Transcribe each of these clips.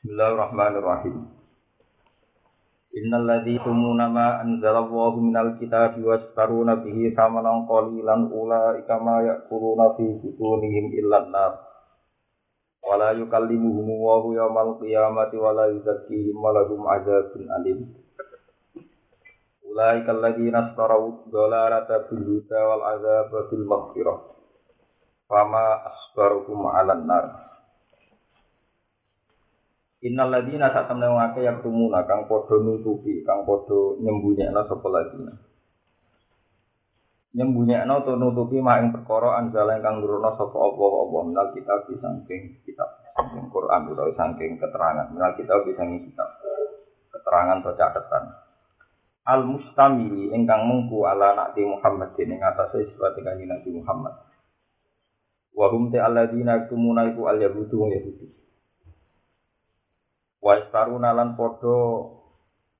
Bismillahirrahmanirrahim. Innal ladzi tumuna ma anzalallahu minal kitabi wastaruna bihi samanan qalilan ulaika ma ya'kuluna fi butunihim illa an-nar. Wa la yukallimuhum Allahu yawmal qiyamati wa yuzakkihim wa lahum 'adzabun alim. Ulaika alladzina ishtaraw dhalalata bil huda wal 'adzaba bil maghfirah. Fama asbaruhum 'alan nar. Innal ladina sak temne wong akeh yak tumuna kang padha nutupi, kang padha nyembunyekno sapa ladina. Nyembunyekno to nutupi mak ing perkara anjala kang nurono sapa Allah Allah menal kita bisa saking kitab saking Quran utawa saking keterangan menal kita bisa kitab keterangan atau catatan. Al mustamili ingkang mengku ala nakti Muhammad ing atase sifat kanjeng Nabi Muhammad. Wa hum ta alladina tumuna iku al yahudu yahudi. Wa istaruna lan padha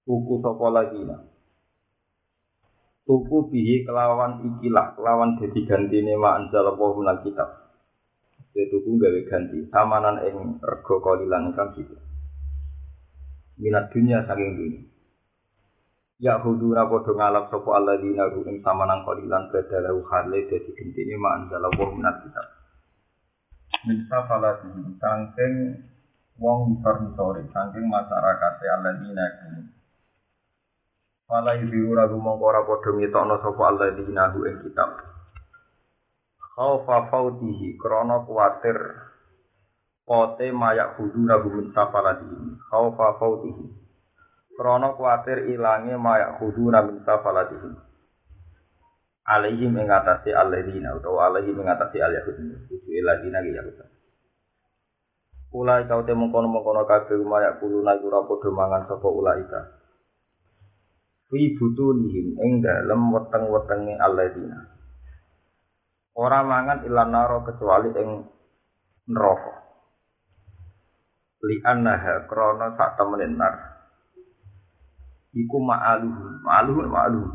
tuku sapa lagi tuku bihi kelawan ikilah kelawan dadi gantine ma anzal apa kitab. Jadi tuku gawe ganti samanan ing rega kalilan kang gitu minat dunia saking dunia Ya hudura padha ngalap sapa alladzina ing samanan kalilan badalahu hale dadi gentine ma anzal apa minal kitab. Min safalati saking wong misor-misore saking masyarakat alladzina kumu. Fala yuziru ragu mongko ora padha ngetokno sapa alladzina hu ing kitab. Khaufa fautihi krana kuwatir pote mayak kudu ragu min safalatihi. Khaufa fautihi krana kuwatir ilange mayak kudu min safalatihi. Alaihim ing atase alladzina utawa alaihim ing atase al-yahud. Itu alladzina ya Yahud. Ulai kau temu kono mengkono kabeh umayak kulo naik ora padha mangan sapa ulai ka. Fi butunihim ing dalem weteng-wetenge alladzina. Ora mangan ilan naro kecuali ing neraka. Li annaha krana sak temenin nar. Iku ma'aluhu, ma'aluhu, ma'aluhu.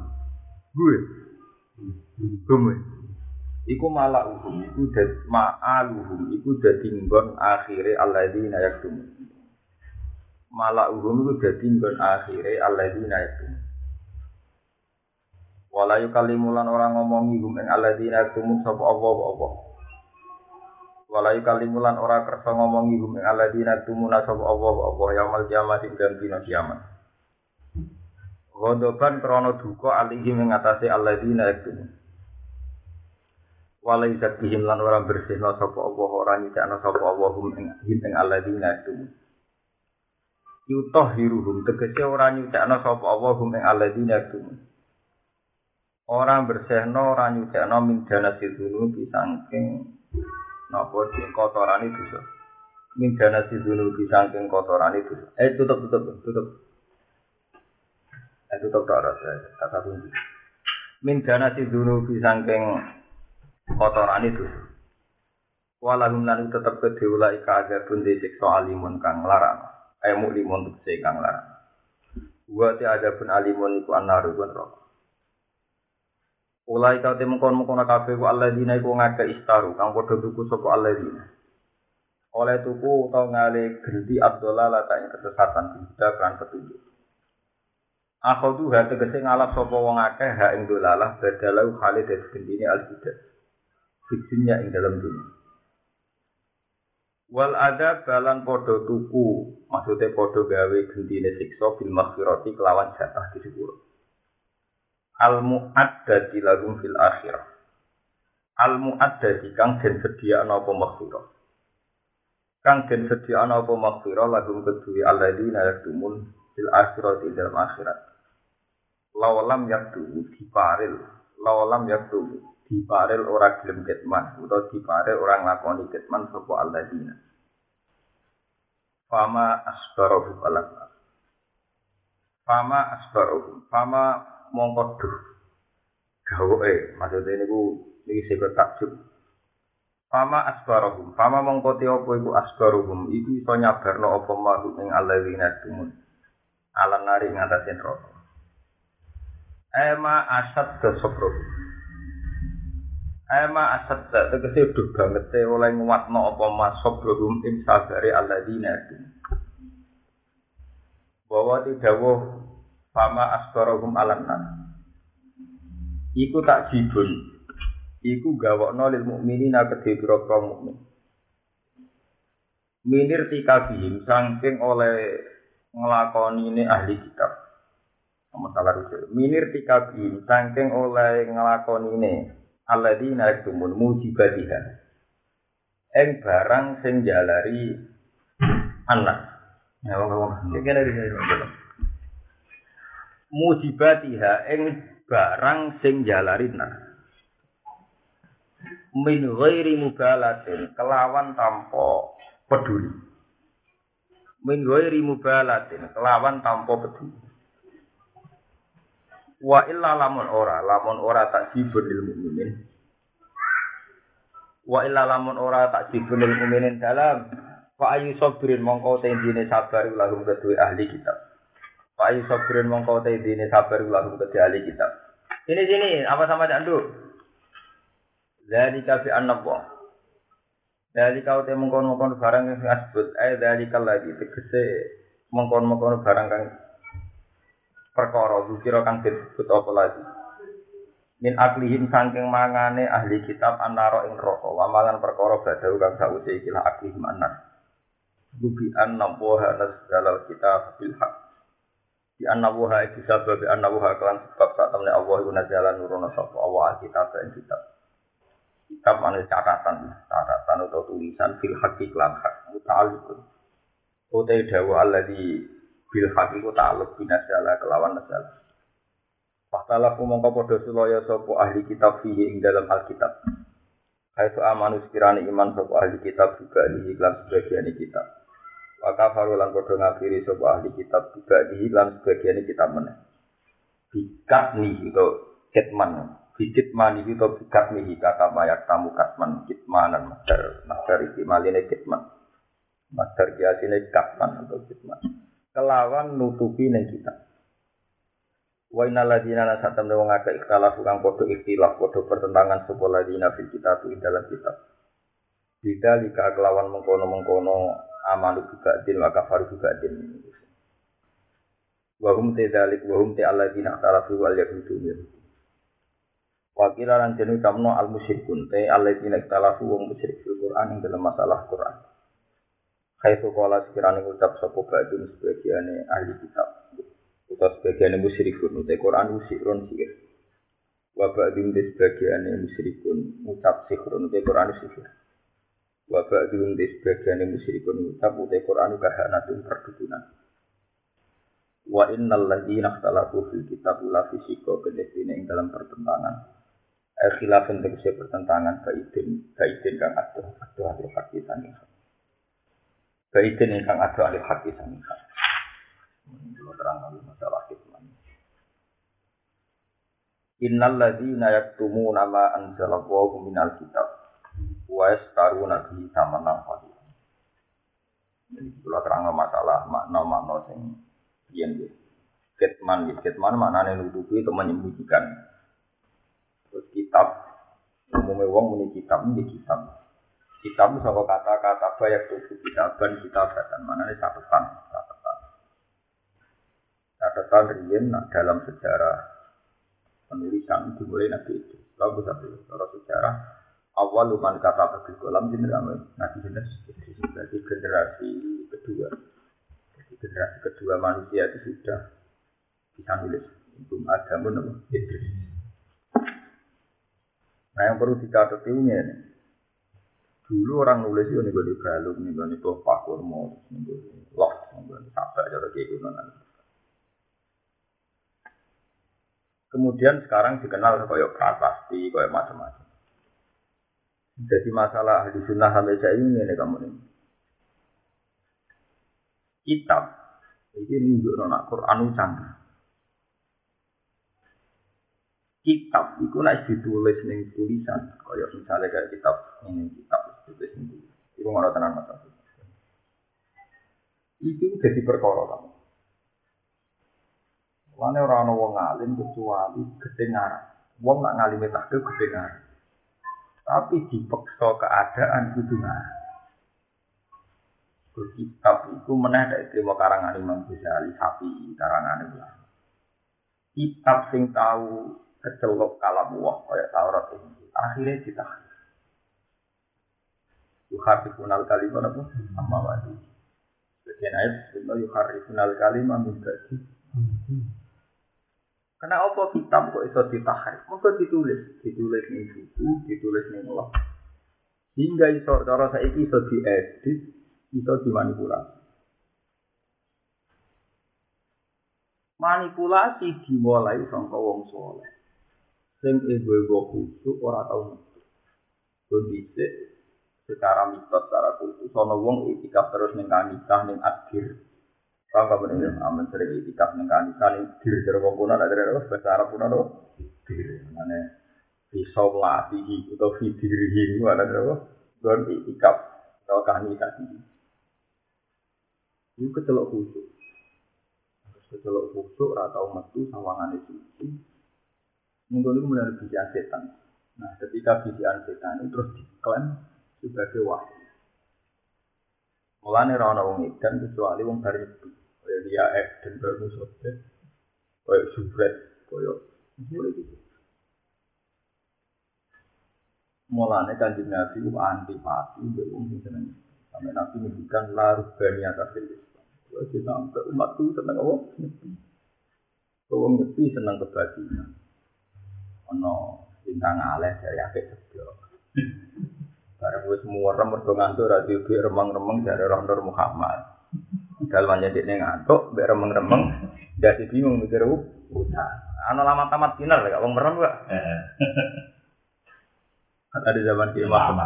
Gue. Gue. Iku malauhum iku dad ma'aluhum iku dadi nggon akhire alladzina yaktum malauhum iku dadi nggon akhire alladzina yaktum wala yukalimulan orang ngomongi hum ing alladzina yaktum sapa apa apa wala yukalimulan ora kersa ngomongi hum ing alladzina yaktum sapa apa apa yaumul kiamat ing dina kiamat. Godoban krono duka alihim ing atase alladzina yaktum walai zakihim lan ora bersihno sapa Allah ora nyicakno sapa Allah hum ing ing alladzina itu yutoh hiruhum tegese ora nyicakno sapa Allah hum ing alladzina itu ora bersihno ora nyicakno min dana sidunu disangking napa sing kotorane dosa. Min dana sidunu disangking kotorane dosa. Eh tutup tutup tutup. Eh tutup tak ada kata kunci min dana sidunu disangking kotoran itu. Walahum lan tetep kedhe ulai kaga pun disiksa alimun kang larang. Ayo muklimun tegese kang larang. Wa ta ada pun alimun iku anaru pun rokok. Ulai kau temu kon mukona kafe ku Allah dina iku ngake istaru kang padha tuku sapa Allah dina. Oleh tuku utawa ngale genti Abdullah la tak kesesatan tidak kan petunjuk. Aku tuh hati tegese ngalap sapa wong akeh ha ing dolalah badalau Khalid dadi gendine al-bidah. Fitunya ing dalam dunia. Wal ada balan podo tuku, maksudnya podo gawe gentine siksa bil maghfirati kelawan jatah di sepuro. Al muaddati lagum fil akhirah. Al muaddati kang den sedia ana apa maghfirah. Kang den sedia ana apa maghfirah lagum kedue alladzina yaktumun fil akhirati dalam akhirat. Lawalam yaktu diparil, lawalam yaktu diparel ora gelem ketman utawa diparel ora nglakoni ketman sapa alladzina. Fama asbarahu balak fama asbarahu fama mongko duh. Gawe maksudnya ini ku ini sebut takjub fama asbarahu fama mongko te apa iku asbaruhum iku iso nyabarno apa mahu ing alladzina tumun alan nari ngatasin rokok Ema asad ke Ema asad tegese udah banget te oleh nguatno apa masab belum ing sabare alladzina itu. bahwa tidak fama asbarahum alannas. Iku tak jibun. Iku gawokno lil mukminina kedhe pira mukmin. Minir tikabihim saking oleh ngelakoni ini ahli kitab. Masalah rujuk. Minir tikabihim saking oleh ngelakoni ini. Alladzina yaktumun mujibatiha. Eng barang sing jalari anak. Ya, wong wong. Kene iki Mujibatiha eng barang sing jalari nah. Min ghairi mubalatin kelawan tanpa peduli. Min ghairi mubalatin kelawan tanpa peduli. Wa illa lamun ora, lamun ora tak jibun lil mukminin. Wa illa lamun ora tak jibun lil mukminin dalam fa ayu sabirin mongko tendine sabar lahum kedue ahli kitab. Fa ayu sabirin mongko tendine sabar lahum kedue ahli kitab. Ini sini apa sama candu? Zalika fi annabwa teh mengkon mengkon barang yang disebut, eh dari lagi tegese mengkon barang kang perkara dukira kang disebut apa lagi. Min aklihim sangking mangane ahli kitab anaro ing roko, wamalan perkara badau kang sause ikilah aklihim anar. Bubi anna woha nasdalal kitab bil haq. Di anna woha iki sebab anna woha kelan sebab saat temne Allah iku nazalan nurono sapa Allah kitab ing kitab. kitab mana catatan catatan atau tulisan fil hakik lan hak muta'alliqun utai dawa alladhi bil hakik ku ta'alluq binasala kelawan nasala Fahtalaku mongko podo sulaya sopo ahli kitab fihi ing dalam alkitab. Kaitu amanu sekirani iman sopo ahli kitab juga di iklan sebagian kitab. Maka farulan podo ngafiri sopo ahli kitab juga di iklan sebagian kitab mana Bikat nih itu ketman Bikit mani itu bikat mihi kata mayak tamu katman. Kitmanan master master iki maline kitman. Master kiasine katman atau kitman kelawan nutupi neng kita. Wa inna ladina la satam wong akeh ikhtilaf kang padha ikhtilaf padha pertentangan sapa ladina fil kitab ing dalam kitab. Bida lika kelawan mengkono-mengkono amanu juga din maka faru juga din Wahum te dalik wahum te alladina ikhtalafu wal yahudu Wakil lan jenu al musyrikun te alladzina ikhtalafu wong musyrik fil Qur'an ing dalam masalah Qur'an. Khaitu qala sekirane ngucap sapa ba'dun sebagiane ahli kitab. Utawa sebagiane musyrikun te Qur'an musyrikun sihir. Wa ba'dun te sebagiane musyrikun ngucap sihirun te Qur'an sihir. Wa ba'dun te sebagiane musyrikun ngucap te Qur'an kahanatun perdukunan. Wa innal ladzina ikhtalafu fil kitab la fisika kedene ing dalam pertentangan. Eh, khilafun tegese pertentangan baidin baidin kang adoh adoh ahli haki sani baidin kang adoh ahli haki sani kalau terang lagi masalah hikmah Innal ladzina yaktumuna ma anzalallahu minal kitab wa yastaruna bihi thamanan qalila. Jadi kalau terang masalah makna-makna sing yen Kitman, kitman maknanya nutupi itu menyembunyikan. Terus kitab, umumnya wong muni kitab ini kitab. Kitab itu sama kata-kata banyak tuh kitaban kitabatan. Mana ini catatan, catatan. Catatan rian dalam sejarah penulisan dimulai nabi itu. Lalu bisa kalau sejarah awal luman kata bagi kolam jenis nabi jenis jadi generasi kedua. Jadi generasi kedua manusia itu sudah bisa nulis. Belum ada pun Idris. Nah yang perlu dicatat ini. Dulu orang nulis itu nih gue balung, nih gue tuh pakur mau, nih gue loh, nih gue sampai cara kayak gitu Kemudian sekarang dikenal kayak prasasti, kayak macam-macam. Jadi masalah di sunnah sampai saya ini nih kamu ini. Kitab ini nunjuk nona Quran canggih. kitab itu nek ditulis ning tulisan kaya misalnya kayak kitab ini kitab ning tulisan itu ngono tenan mas itu jadi perkara kamu Lane ora ana wong alim kecuali kedengaran. Wong nak ngalime takdir kedengaran. Tapi dipaksa keadaan kudu ngarang. kitab itu dari terima karangan Imam Ghazali sapi karangan itu kitab sing tahu kecelok kalam wah kayak Taurat ini akhirnya ditahan yuharifun al kalimah apa sama wadi sebagian ayat sebenarnya yuharifun al kalimah minta Karena apa kitab kok iso ditahrif? Maka ditulis, ditulis ning buku, ditulis ning Allah. Hingga iso cara saiki iso diedit, iso dimanipulasi. Manipulasi dimulai sangka wong soleh. Sing ibu-ibu khusyuk ora tau. Kondisi secara mitos, secara kultus. Sono wong itikaf terus ning kanisah ning akhir. Sangka bener ya, amin sering itikaf ning kanisah ning akhir. Jadi wong kuna tak terlalu, bahasa Arab kuna lho. Akhir, mana pisau melatih, atau fidirih, mana terlalu. Dan itikaf, kalau kanisah sendiri. Ini kecelok khusus. Kecelok khusus, ratau metu, sawangane sawangan itu. Ini kemudian bijian setan. Nah, ketika bijian setan itu terus diklaim sebagai wahyu. Mulane ora ana wong edan kecuali wong dari itu. Kaya dia edan karo musote. Kaya sufret, kaya ngene iki. Mulane kanjeng Nabi ku antipati mbek wong sing seneng. Sampai Nabi ngendikan larut bani atas ini. Kaya kita sampai umat itu seneng apa? Kalau ngerti seneng kebajikan. Ono, kita ngalah dari akhir sebelah. Barang wis muwerem mergo ngantuk ra remang-remang dari Rasul Muhammad. Dalam aja dia ngantuk, biar remeng-remeng, jadi bingung mikir utang. Ano lama tamat final ya, wong merem gak? Ada zaman Kiai Mahrus.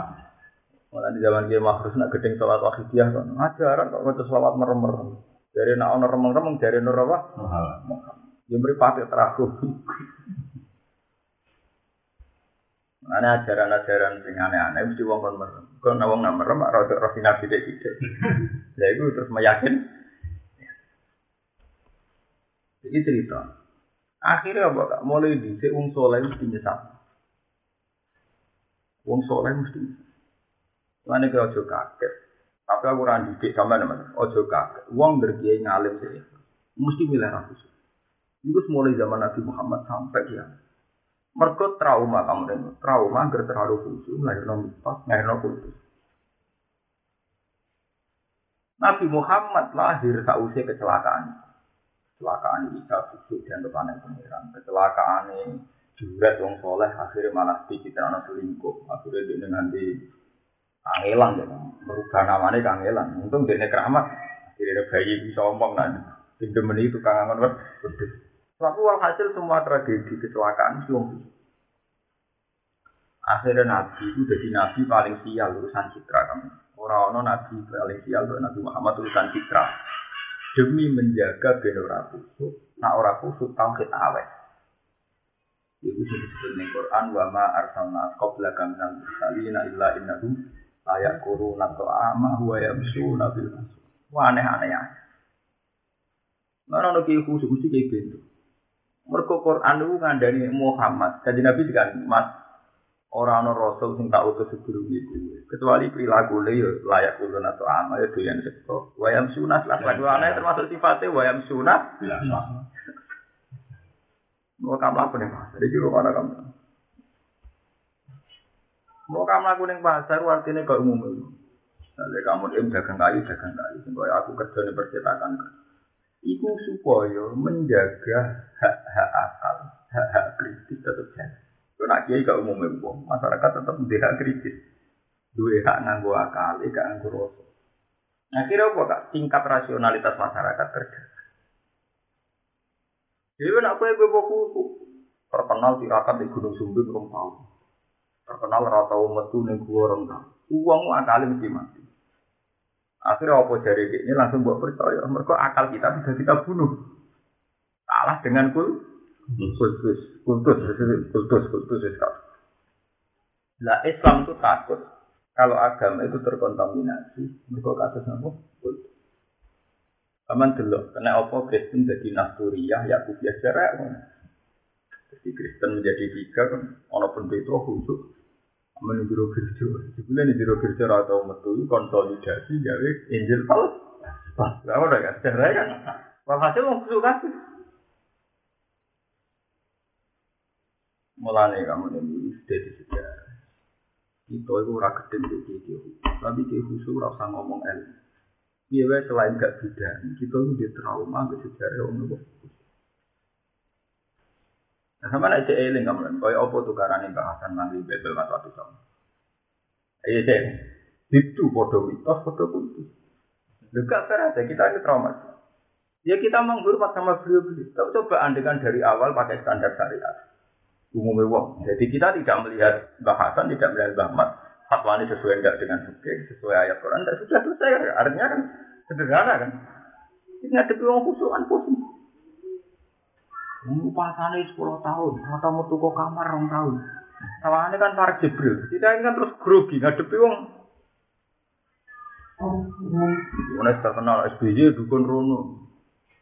Malah di zaman Kiai Mahrus nak gedeng sholat wakidiyah kan. Ajaran kok ngecus sholat merem-merem. Dari nak ono remeng-remeng, dari nur apa? Beri pakai Ana ajaran-ajaran sing aneh-aneh mesti wong kon merem. Kon wong nak merem ora rada rafinasi sithik-sithik. Lah iku terus meyakin. Jadi cerita. Akhirnya apa kak? Mulai di wong soleh mesti nyesat. Wong soleh mesti. Mana kau ojo kaget. Tapi aku orang didik sama teman. Ojo kaget. Wong berkiai ngalim sih. Mesti milih ratus. Itu mulai zaman Nabi Muhammad sampai kiamat. Mergo trauma kamu dengar, trauma agar terlalu khusyuk, melahirkan mitos, melahirkan khusus. Nabi Muhammad lahir sausia kecelakaan. Kecelakaan Isa khusyuk dan depan pengiran. Kecelakaan ini juret wong soleh akhirnya malah dicitrana selingkuh. Akhirnya dia nanti kangelan ya, merubah namanya kangelan. Untung dia keramat. Akhirnya bayi bisa omong nanti. Pintu meni itu kangen banget. Tapi walhasil semua tragedi kecelakaan itu Akhirnya Nabi itu jadi Nabi paling sial urusan citra kamu. Orang-orang Nabi paling sial untuk Nabi Muhammad urusan citra. Demi menjaga ben ora kusuk, nak ora kusuk tauhid awet. Iku sing disebut ning Quran wa ma arsalna qablaka minal mursalina illa innahum layak kuruna ta'ama wa yamsuna bil. Wah aneh-aneh ya. Mana ono ki khusus mesti kayak gitu. Mergo Quran itu ngandani Muhammad. Jadi Nabi juga Mas orang orang Rasul sing tak utus sebelum itu. Kecuali perilaku le yo layak ulun atau ama ya doyan seto. Wayam sunat lah. Kedua termasuk sifatnya wayam sunat. Mau kamu laku nih pasar. Jadi mana kamu? Mau kamu laku nih pasar artinya ke umum itu. Jadi kamu dagang kayu dagang kayu. Sehingga aku kerja di percetakan. Iku supaya menjaga hak-hak akal, hak-hak kritis tetap jalan. Kalau nak kiai gak umum umum, masyarakat tetap hak kritis. Dua hak nganggo akal, gak nganggo rasa. Nah kira apa kak? Tingkat rasionalitas masyarakat kerja. Jadi nak kue gue buku terkenal tirakat di Gunung Sumbing belum tahu. Terkenal rata metu nih gue orang tahu. Uang akal mesti mati. Akhirnya apa jari ini langsung buat percaya. Mereka akal kita bisa kita bunuh. Kalah dengan kul kultus, kultus, kultus, kultus, kultus. Lah Islam itu takut kalau agama itu terkontaminasi. Mereka kasus apa? Kultus. Aman dulu, karena apa Kristen jadi Nasturiyah, Yakubiyah secara Jadi Kristen menjadi tiga kan, walaupun itu khusus. menu biro kerja sebenarnya di biro kerja atau metu konsolidasi dari angel Paul. pas. Lama udah kan? Cerai kan? Walhasil mau kusuk kan mulai kamu ini sudah di sejarah. Itu aku ragu dengan dia tapi dia khusus usah ngomong el Iya, selain gak bidan, kita di trauma ke sejarah, om, lu, Sama nek cek eling kamu koyo apa tukarane bahasan nanti bebel mas waktu sama. Iya cek. Itu podo mitos, kultus. Juga fair aja, kita ini trauma. Ya kita menghormat sama beliau-beliau. Tapi coba andekan dari awal pakai standar syariat umumnya wong. Jadi kita tidak melihat bahasan, tidak melihat bahmat. Fatwa ini sesuai enggak dengan fikih, sesuai ayat Quran, tidak sudah selesai. Artinya kan sederhana kan. Ini ada wong khusukan pusing. Pasane 10 tahun, atau mau tuku kamar 2 tahun. Tawane kan para Jibril. Kita ini kan terus grogi ngadepi wong Mana terkenal SBY dukun rono.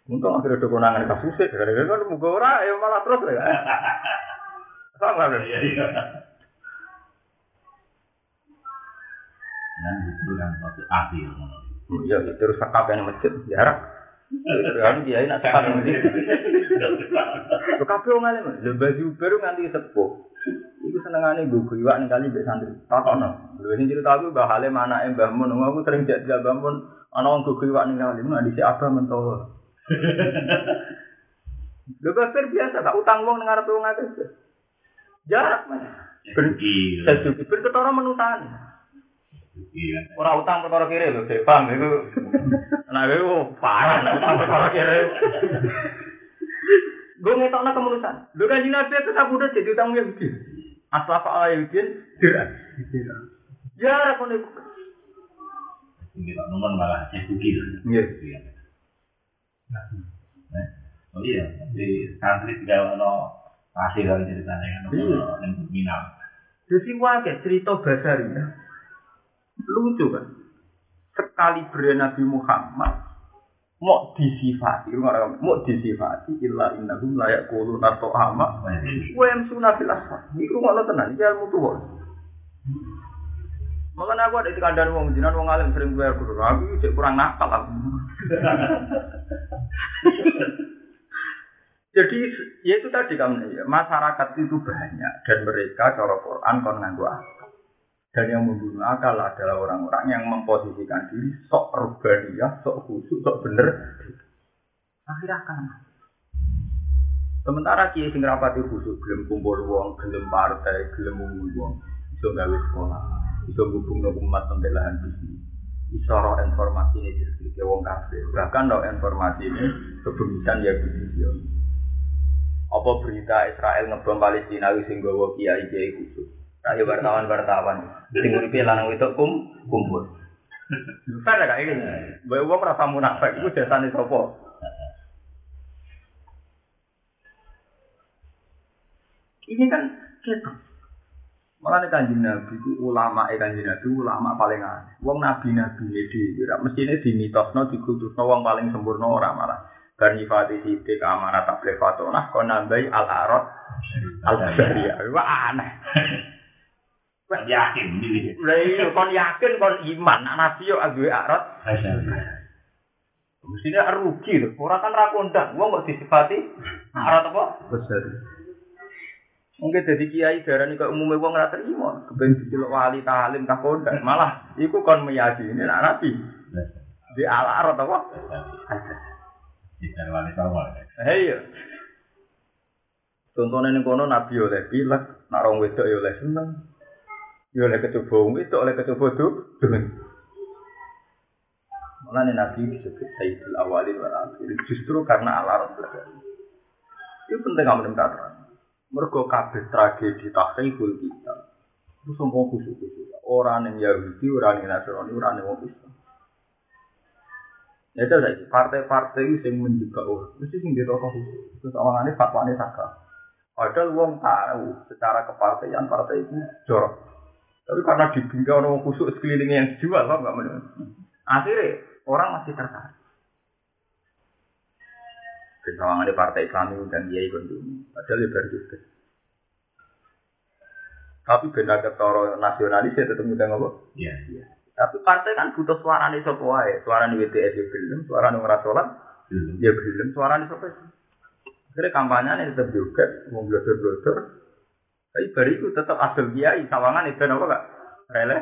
Untung akhirnya dukun nangan kasusnya. Gara-gara kan muka ora ya malah terus ya. Sama kan? Iya, iya. Dan itu kan suatu ahli yang Iya, terus sekap yang masjid, jarak. Kan kiai nak sekap yang masjid. Lo kabeh wong alim, lho baju baru nganti sepuh. Iku senengane gue kuiwak ning kali mbek santri. Takono. Lho sing cerita aku Mbah Halim anake Mbah Mun, aku sering jak jak Mbah Mun ana wong gue kuiwak ning kali, mun dhisik abah mentowo. Lho kafir biasa, tak utang wong ning arep wong akeh. Jarak mas. Ben sesuki ben ketara menutan. Ora utang perkara kiri lho, Dek. Paham iku. Nah, iku parah nek utang perkara kiri. Gue ngetokno kemurusan. Lho kan Nabi itu sabudah jadi utang Yahudi. Asal ala Yahudi dirak. Jarak kon iku. Ini nomor malah sesuki. Iya. Oh iya, di santri tidak ada Pasti kalau ceritanya kan Iya. yang minang. Jadi wae cerita Basaria. Lucu kan. Sekali Nabi Muhammad mau disifati, mau disifati illa innahum la yaquluna ta'ama wa yamsuna fil asfar. Iku ngono tenan, iki ilmu tuwa. Makanya aku ada di kandang wong jinan wong alim sering gue guru. Aku cek kurang nakal aku. Jadi ya itu tadi kamu ya, masyarakat itu banyak dan mereka cara Quran kon akal. Dan yang membunuh akal adalah orang-orang yang memposisikan diri sok urbaniyah, sok khusyuk, sok bener. Akhirnya akan. Sementara kiai sing rapati khusyuk gelem kumpul wong, gelem partai, gelem ngumul wong, iso gawe sekolah, iso hubungno umat pembelahan bisnis. Iso roh informasi ini jadi wong kafir. Bahkan roh informasi ini kebemisan ya bisnis apa berita Israel ngebom Palestina sing gawa kiai kiai khusus. Ayo wartawan-wartawan sing uripe lanang itu kum kumpul. Fair gak iki? Mbak wong rasa munafik iku jasane sapa? Ini kan kita. Malah nih kanjeng Nabi itu ulama eh kanjeng Nabi ulama paling aneh. Wong Nabi Nabi ini di mestinya di mitosno di kultusno wong paling sempurna orang malah. Bar nyifati sidik amanat tabligh fatonah kon nambahi al-arad al-basariyah. Wah aneh. Yakin. Lah iya kon yakin kon iman nak nabi yo duwe arad. Mestinya rugi lho. Ora kan ra kondang. Wong kok disifati arad apa? Besar. Mungkin jadi kiai darani kok umumnya wong ora terima, kepen diceluk wali talim tak kondang. Malah iku kon meyakini nak nabi. Di al-arad apa? Tidak wali sama. Hei ya. Contohnya ini kono nabi oleh pilek, nak rong wedok oleh seneng. Ya oleh kecoba wong wedok oleh kecoba tuh. Makanya nabi disebut Sayyidul Awalin wal Akhirin justru karena alarm Itu penting kamu dengar. Mergo kabeh tragedi tahriful kita. Itu sombong khusus-khusus. Orang yang Yahudi, orang yang Nasrani, orang yang Islam. Ya itu saja. Partai-partai itu yang menjaga orang. Mesti sing dirokok khusus. Awalnya fatwa ini saka. Padahal wong tahu secara kepartaian partai itu jorok. Tapi karena di orang mau kusuk sekelilingnya yang dijual, lo nggak mau. Akhirnya orang masih tertarik. Kenawang ada partai Islam dan dia ikut dulu. Ada lebar juga. Tapi benda ketoro nasionalis ya tetap muda ngobrol. Iya. iya. Tapi partai kan butuh suara nih sopoa ya. Suara nih WTS ya belum. Suara nih merasolat. Belum. Ya belum. Suara nih sopoa. Akhirnya kampanye tetap juga. Mau blunder blunder. Tapi bariku tetap asal kiai, sawangan itu apa kak? Rele?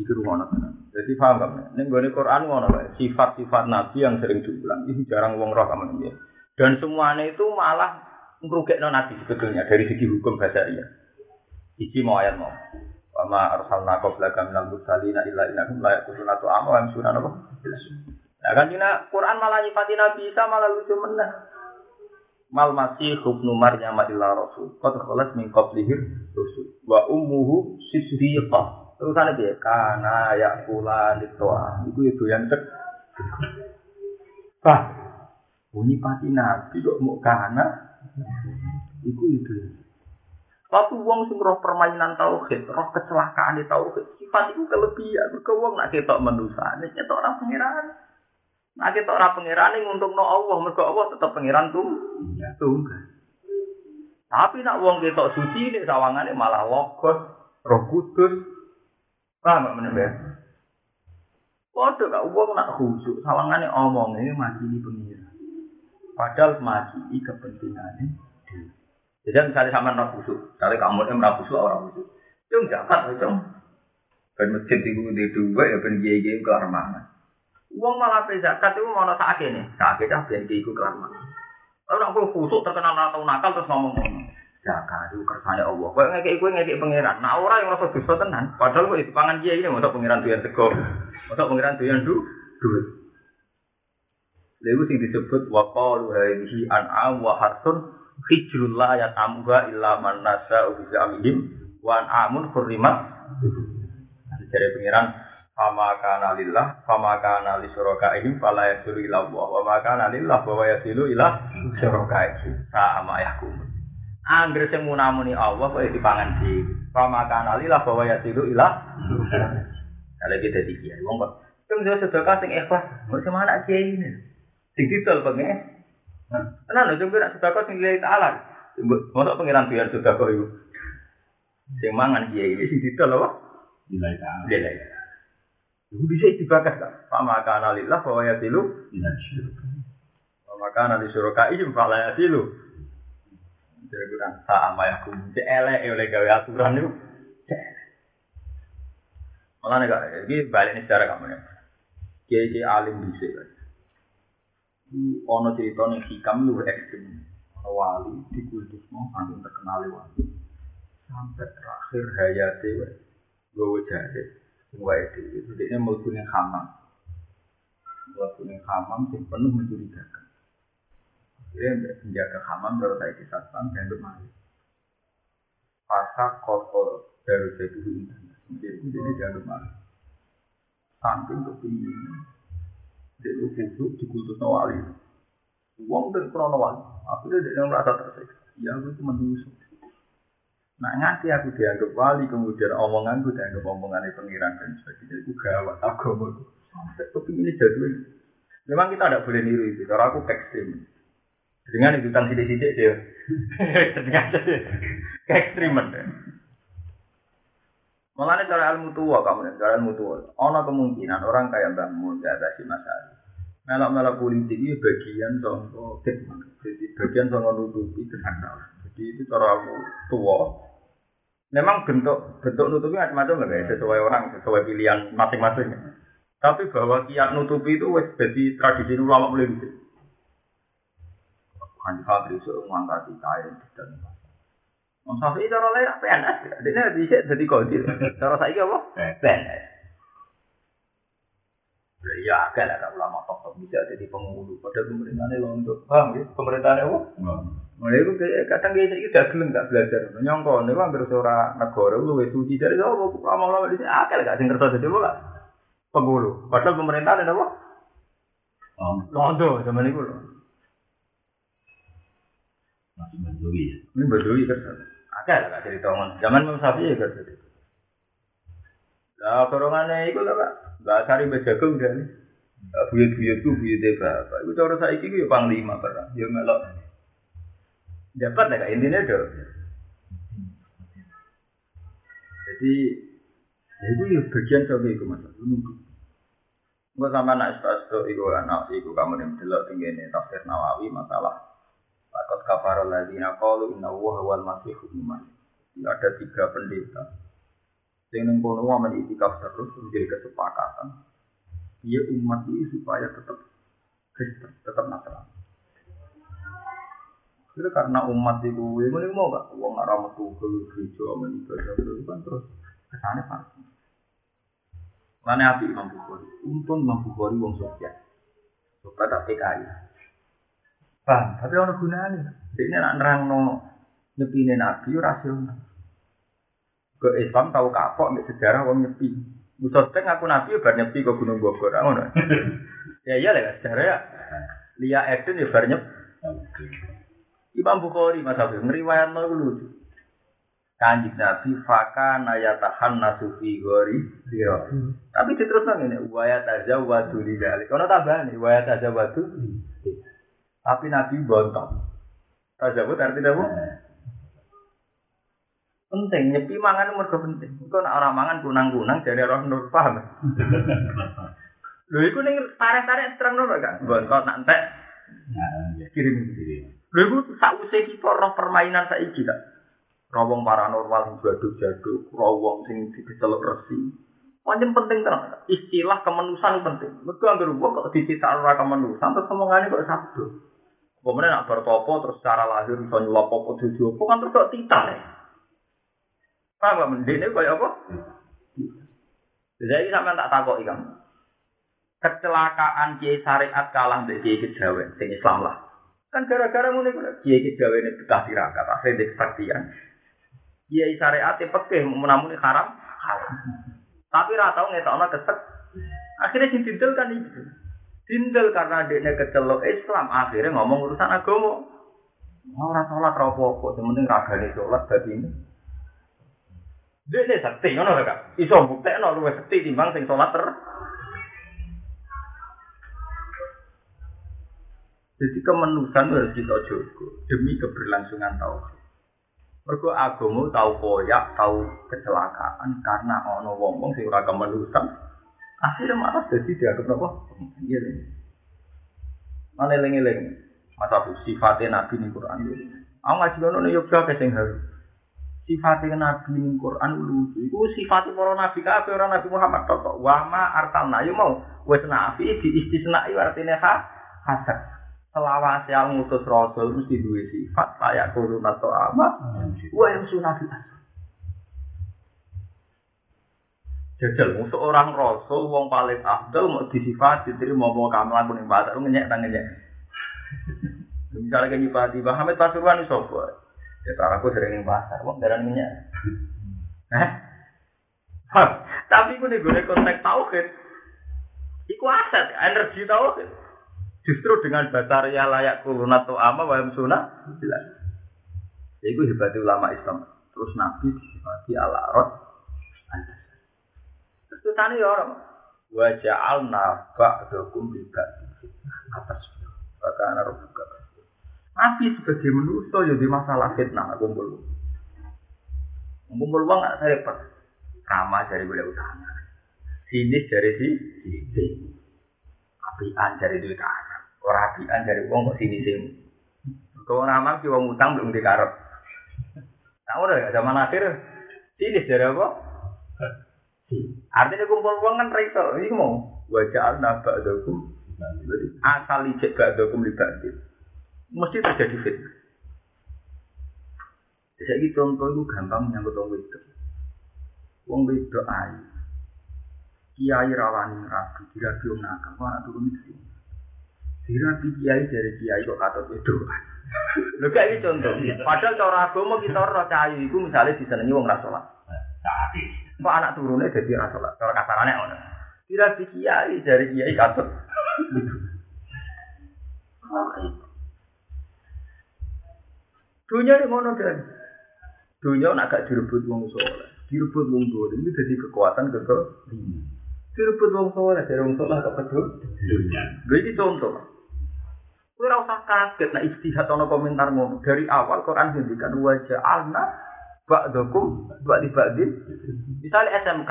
Itu rumah Jadi paham kan? Ini gue Quran ngono Pak. Sifat-sifat Nabi yang sering diulang itu jarang wong roh kamu ya. Dan semuanya itu malah ngerugekno Nabi sebetulnya dari segi hukum bahasa iya. Iki mau ayat mau. Wama arsalna qablaka minal mursalina illa innahum la yaquluna tu'ama wa yamsuna apa? Nah kan Quran malah nyifati Nabi Isa malah lucu meneh. Mal masih ibnu Maryam illa rasul. Qad khalas min qablihi rusul. Wa ummuhu siddiqah. Terusane piye? Kana yakula litoa. Iku ya doyan tek. Bah. Bunyi pati Nabi kok mau kana. Iku itu. Tapi wong sing roh permainan tauhid, roh kecelakaan di tauhid, sifat itu kelebihan. Mergo wong nak ketok manusane, ketok ora pangeran. Nak ketok ora pangeran nguntungno Allah, mergo Allah tetep pangeran tuh. Tunggal. Tapi nak wong ketok suci nek sawangane malah logos, roh kudus. Paham gak meneh? Padha gak wong nak khusyuk, sawangane omong ini mati di pengiran. Padahal mati kepentingannya. Jadi misalnya sama nak busuk, misalnya kamu yang merah busuk orang busuk, cung jakat, cung. Ben masjid itu di dua ya ben kiai kiai ke mana? Uang malah pe zakat itu mau sakit nih, sakit dah ben kiai ke mana? Kalau aku busuk terkenal atau nakal terus ngomong ngomong. Zakat itu kersane Allah. Kau ngekek kue ngekek pangeran. Nah orang yang rasa dosa tenan. Padahal kok itu pangan kiai ini mau pangeran tuyan sego, mau pangeran tuyan du duit. Lalu sing disebut waqalu hadhihi an'am wa harsun hijrullah ya tamuha illa man nasa ubisa amihim wan amun hurrimat dari pengiran fama kana lillah fama kana li syurakaihim fala yasilu ila Allah wa ma kana lillah wa yasilu ila syurakaihim sama yakum Angger sing munamuni Allah kok dipangan di fama kana lillah wa yasilu ila Kalau kita di kiai, wong kok, itu sedekah sing ikhlas, mau sama anak kiai ini, sing didol pengen, Tenan lho, coba nak sedekah sing lillahi ta'ala. Mosok pangeran biar sedekah iku. Sing mangan kiai iki sing didol apa? Nilai ta'ala. Itu bisa dibakar kan? Fama kana lillah fa yatilu minan syurga. Fama kana li syurga ijim fa la. Jadi kurang tak apa ya aku mesti elek oleh gawe aturan itu. Malah nih kak, ini balik nih cara kamu nih. Kiai alim bisa kan? Ono cerita nih hikam lu ekstrim. Wali di kultus mau sambil terkenali wali. Sampai terakhir hayatnya, gue jadi. Wae itu dia mlebu ning hamam. Mlebu ning hamam sing penuh mencurigakan. Dia menjaga hamam baru saya di satpam dan kemari. Pasak kotor dari jadi hujan. Jadi ini dia kemari. Samping ke pinggir. Dia itu kusuk di kusuk. Uang dan kronowali. Akhirnya dia merasa tersiksa. Ya, aku itu menunggu Nah nganti aku dianggap wali, kemudian omonganku dianggap omongannya pengiran dan sebagainya. Itu gawat agama itu. Sampai kepingin jadul. Memang kita tidak boleh niru itu. Karena aku ekstrim. Dengan itu tentang sidik-sidik dia. Dengan keekstriman. Malah cara ilmu tua kamu cara ilmu tua. Ono kemungkinan orang kayak Mbak Mun gak ada si masalah. Melak-melak politik itu bagian contoh. Jadi bagian contoh nutupi kesalahan. Jadi itu cara ilmu tua. Memang bentuk bentuk nutupi macam-macam lah guys, sesuai orang, sesuai pilihan masing-masing. Tapi bahwa kiat nutupi itu wes jadi tradisi ulama mulai dulu. Kan santri suruh mengangkat kain dan Wong Syafi'i cara lain PNS, dia bisa jadi kodil. Cara saya apa? PNS. Ya agak lah ulama top-top bisa jadi penghulu. Padahal pemerintahnya lontok. Paham ya? Pemerintahnya apa? Mulai itu kadang kayak itu udah gelem gak belajar. Nyongko, ini kan bersora negara, lu wes suci dari apa? Lama-lama di sini agak gak sing kertas jadi apa? Penghulu. Padahal pemerintahnya apa? Lontok zaman itu loh. Masih Badui ya. Ini badui kertas. Lah gak cerita ngomong. Zaman Imam Syafi'i ya kertas. Lah dorongannya itu lah Pak. Mbak Sari Mbak Jagung dan buyut-buyutku buyute bapak. Iku cara saiki ku ya panglima perang, ya melok. Dapat ya intine do. Jadi ya itu ya bagian sok iku Mas. Engko sama anak sastra iku anak iku kamu nem delok ning tafsir Nawawi masalah Lakot kafaro lagi qalu inna wuh wal masih hukuman. Ada tiga pendeta. Yang nengkono wamen itikaf terus menjadi kesepakatan. Dia umat ini supaya tetap Kristen, tetap Nasrani. Itu karena umat itu, ini mau gak? Uang arah metu ke gereja, menikah, itu kan terus ke sana pasti. Mana api Imam Bukhari? Untung Imam Bukhari wong Sofyan. Suka tak PKI. Bang, tapi orang gunanya. Ini nak nerang no nyepine Nabi rasional. Ke Islam tahu kapok sejarah wong nyepi. Musa teng aku Nabi bar nyepi ke Gunung Bogor, ngono. ya iya lah sejarah ya. Lia Eden ya bar nyep. Imam Bukhari Mas Habib ngriwayat no lucu. Kanjeng Nabi faka nayatahan nasufi gori zero. Tapi diterus nang ini waya tazawwadu li dzalik. Ono tambahan waya tazawwadu. Tapi Nabi bontong. Tazawwud artinya apa? Penting nyepi mangan mergo penting. Iku nek ora mangan kunang-kunang jadi roh nur paham. Lho iku ning tarik-tarik terang nur kan. Bontot nak entek. Kirim kirim. Lho iku sakwise kita roh permainan saiki kan. Rawong paranormal sing jaduk-jaduk, rawong sing diceluk resi. Pancen penting tenan. Istilah kemanusan penting. Mergo anggere wong kok dicita ora kemanusan terus omongane kok sabdo. Pemene nak bertopo terus secara lahir iso nyelop apa dudu apa kan terus kok titar. Paham gak mendene kaya apa? Jadi sampean tak takoki kamu. Kecelakaan kiai syariat kalah mbek kiai kejawen sing Islam lah. Kan gara-gara ngene kok kiai kejawen itu betah tirakat, akhirnya kesaktian. Kiai syariat pekeh menamuni haram, haram. Tapi ra tau ngetokno kesek. Akhirnya sing dindel kan itu. Dindel karena dia kecelok Islam, akhirnya ngomong urusan agama. Ora salat ra apa-apa, sing penting ragane salat dadi ini. Ini sakti, ngono gak? Iso buktekno luwih sakti timbang sing salat ter. Jadi kemanusan harus kita jaga demi keberlangsungan tauhid. Mergo agama tahu koyak, tahu kecelakaan karena ono wong-wong sing ora kemanusan. Akhirnya malah jadi dianggap apa? Iya nih. Mana eling-eling? Masa sifatnya Nabi nih Quran ini. Aku ngaji kono nih Yogyakarta kesing harus. Sifatnya Nabi ning Quran lucu. Iku sifatnya para nabi kabeh ora Nabi Muhammad tok. Wa ma arsalna yo mau wis nabi di istisnai artine ha hasan. Selawase yang ngutus rasul mesti duwe sifat layak kurun atau ama. Wa yang sunah Jajal, seorang rasul wong paling afdal mau disifat diterima mau kamalan kuning batak ngenyek nang ngenyek. Misalnya kayak nyipati Muhammad Pasuruan itu sopo. Ya aku sering ning pasar, wong darah ngenyek. Eh? Tapi gue nih gue konteks tauhid. Iku aset, energi tauhid. Justru dengan basaria layak kulun atau ama wayam sunnah jelas. Ya, itu hebat ulama Islam. Terus Nabi disifati ala rot. Terus tani ya orang. Wajah al nafak dokum tidak atas. Bahkan buka. Nabi sebagai manusia jadi masalah fitnah kumpul. Kumpul uang nggak saya repot. Kama dari boleh utama. Sini dari si sini. Apian dari duit Arab. Orang apian dari uang kok sini sini. Kalau nama ki wong utang belum dikarep. Tahu udah zaman akhir sini dari apa? Artinya kumpul uang kan reso. Ini mau wajah nabak dokum. Asal ijek gak dokum libatin. Mesti terjadi fitnah. Jadi contoh itu gampang menyangkut wong wedok. Wong wedok ayu. Kiai rawani rabi, dirabi wong nakal, kok anak turun itu. Dirabi kiai dari kiai kok katut wedok. Lho gak iki contoh. Padahal cara agama kita ora cahayu iku misale disenengi wong ra salat. Kok anak turune dadi ra salat. Cara kasarane ngono. Dirabi kiai dari kiai katut. Dunia ini ngono dan dunia nak gak direbut wong soleh, direbut wong dolim ini jadi kekuatan kekal. Direbut wong soleh dari wong soleh kok kedua. dunia. Iki contoh. Kowe ora usah kaget nek istihad ana komentar ngono. Dari awal Quran ngendikan wajah alna ba'dakum ba'di ba'din. Misalnya SMK.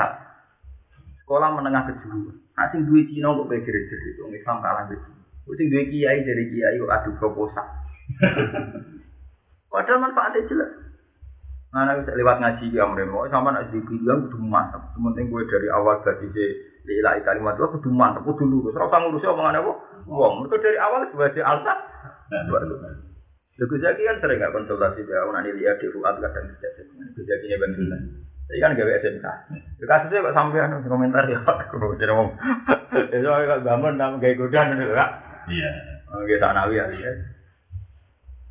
Sekolah menengah kejuruan. Nah, sing duwe Cina kok kayak jeri-jeri itu, Islam kalah gitu. Sing duwe kiai dari kiai kok adu proposal. Padahal manfaatnya jelas. Nah, nek bisa lewat ngaji ya mremo, sama nek dibilang kudu mantep. Sementing gue dari awal dari si lila kalimat itu kudu mantep, kudu lurus. Ora usah ngurusi omongan apa. Wong, mereka dari awal sebagai alsa. Lha Zaki kan sering nggak konsultasi dia, nanti lihat di ruat kadang tidak. Gus Zaki nya bantuan. Saya kan gawe SMK. Ya kasusnya kok sampean komentar ya, aku jadi ngomong. Itu kalau bangun nang gawe godan itu kak. Iya. Oh, kita nawi ya.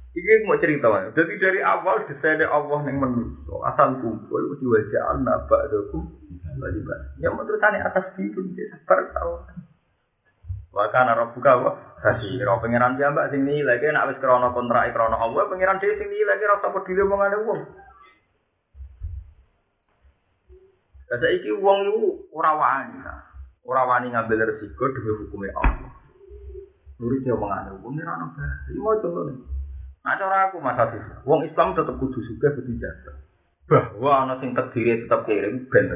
Iki mau cerita wae. Jadi dari awal desainnya Allah yang manusia asal kumpul di wajah anak ba'dakum wajib. Yang menurutane atas itu dia sabar tahu. Wa kana rabbuka wa basira. Pangeran piyambak sing nilai ki nek wis krana kontrak krana Allah, pangeran dhewe sing nilai ki ora usah peduli omongane wong. Kata iki wong iku ora wani. Ora wani ngambil resiko demi hukumnya Allah. Nurut dia omongane wong ora ono. Iki mau contoh Nah cara aku Mas Afif, wong Islam tetap kudu juga kudu jaga. Bahwa ana sing terdiri tetap kirim ben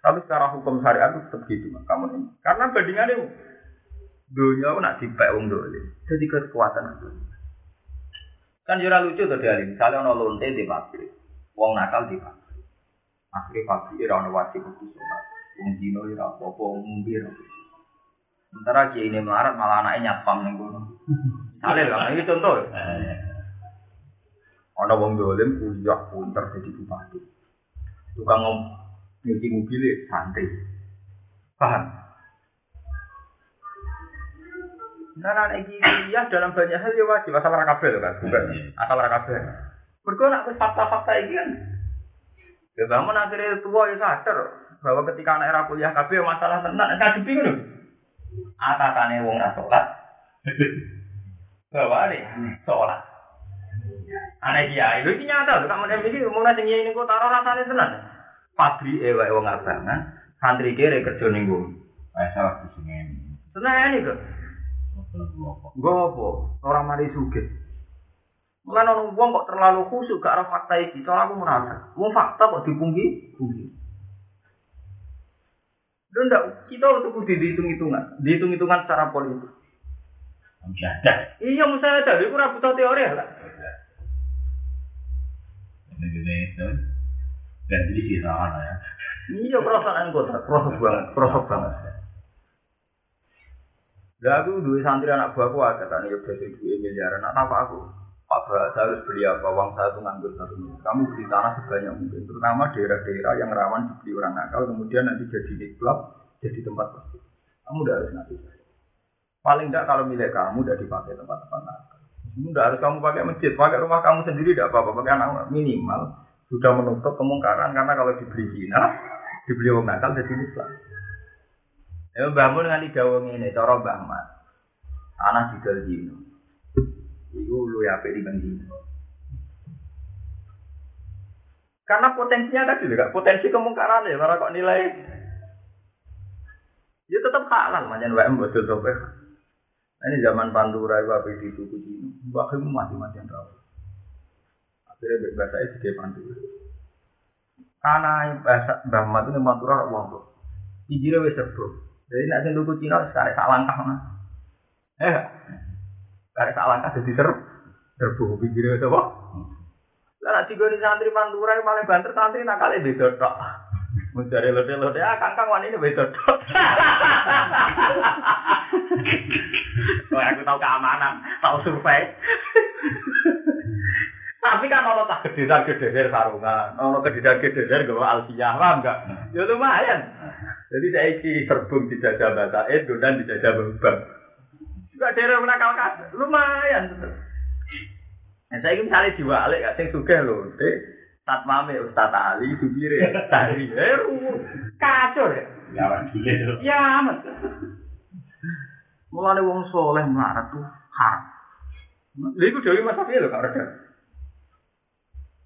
Tapi secara hukum syariat itu tetap gitu kamu ini. Karena bandingannya dunia aku nak dipek wong dole. Jadi kekuatan itu. Kan jura lucu tuh dia Misalnya ono lonte di pabrik, wong nakal di pabrik. Akhirnya pabrik ora ono wajib kudu sholat. Wong dino ora apa-apa, wong ora. Sementara kiai ini melarat malah anaknya nyapam ning kono. Saleh lah, ini contoh. Ana wong dolim kuliah pinter jadi bupati. Tukang nyuci mobil santri. Paham? Nah, nah, iki kuliah dalam banyak hal ya wajib asal ora kabeh lho kan, bukan asal ora kabeh. Mergo nek wis fakta-fakta iki kan Ya bangun akhirnya tua ya sadar bahwa ketika anak era kuliah kabeh masalah tenan ngadepi ngono. Atasane wong ra salat. Bawa nih, salat. Aneh dia, itu ini nyata tuh. Kamu dem ini mau nasi ini kok taruh rasanya tenan. Pabri ewa ewa ngabangan, santri kere kerja ninggu. Kayak salah di sini. Tenang ini kok. Gue apa? Orang mari suge. Mulai orang buang kok terlalu khusyuk gak arah fakta iki. Soalnya aku merasa, mau fakta kok dipungki, pungki. Dan enggak, kita untuk kudu dihitung-hitungan, dihitung-hitungan secara politik. Iya, misalnya ada, itu rabu teori lah. Indonesia dan jadi di sana ya. Iya perasaan kota, proses banget, proses banget. Lah aku dua santri anak buahku ada kan ya biasa dua miliaran. Nak apa aku? Pak Bahasa harus beli apa? Uang saya tuh nganggur satu. Kamu beli tanah sebanyak mungkin, terutama daerah-daerah yang rawan dibeli orang nakal, kemudian nanti jadi di klub, jadi tempat prostitusi. Kamu udah harus ngasih. Paling enggak kalau milik kamu udah dipakai tempat-tempat nakal. Tidak harus kamu pakai masjid, pakai rumah kamu sendiri tidak apa-apa, pakai anak minimal sudah menutup kemungkaran karena kalau dibeli Cina, dibeli orang nakal jadi Islam. Ya bangun dengan tiga wong ini, cara Mat. Tanah di Dino. Iku lu ya di Dino. Karena potensinya tadi juga, potensi kemungkaran ya, para kok nilai. Ya tetap halal, macam WM betul ini zaman Pantura itu apa di suku Cina. Bahkan mati-matian rawat. Akhirnya bahasa itu sebagai Pantura. Karena bahasa Mbah Mat itu Pantura orang wong. Ijire wis serbu. Jadi nek sing tuku Cina sekarang sak langkah mana? Eh, sekarang sak langkah jadi ser serbu ijire wis apa? Lah nek digoni santri Pantura itu paling banter santri nakale beda tok. Mencari lote-lote, ah kangkang wani ini beda tok. Wah, aku tahu keamanan, tahu survei. Tapi kan ono tak gedesan gedeser sarungan, ono gedesan gedeser gawa alfiyah, paham enggak? Ya lumayan. Jadi saya iki serbung dijajah bahasa Indo dan dijajah bang. Juga daerah menakal kas, lumayan. Nah, saya ini misalnya diwalik, gak sing suge loh, deh. Satmame Ustaz Ali, Subire, Tari, eh, kacau ya. Ya, gitu. Ya, amat. Mulane wong soleh melarat tuh haram. Lha iku dewe Mas Safi lho kak Reda.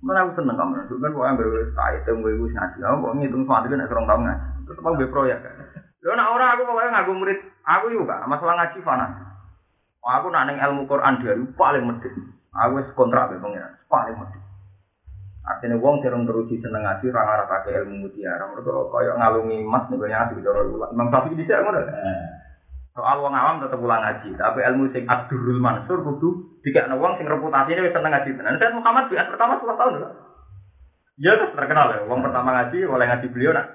Mana aku seneng kamu, itu kan orang berwes tai temu ibu ngaji, aku kok ngitung suatu kan serong tahu ngaji, tetap aku proyek kan. Lo nak orang aku pokoknya ngaku murid, aku juga masalah ngaji fana. Aku nak neng ilmu Quran dia paling medit, aku kontrak be pengiran, paling medit. Artinya wong sing teruji seneng ngaji ora ngarep akeh ilmu mutiara. Mergo kaya ngalungi emas ning ngaji cara ulama. Imam Syafi'i dhisik ngono. Soal wong awam tetep ulang ngaji, tapi ilmu sing Abdurul Mansur kudu dikekno wong sing reputasine wis seneng ngaji tenan. Said Muhammad biat pertama 10 tahun lho. Ya terus terkenal ya, wong pertama ngaji oleh ngaji beliau nak.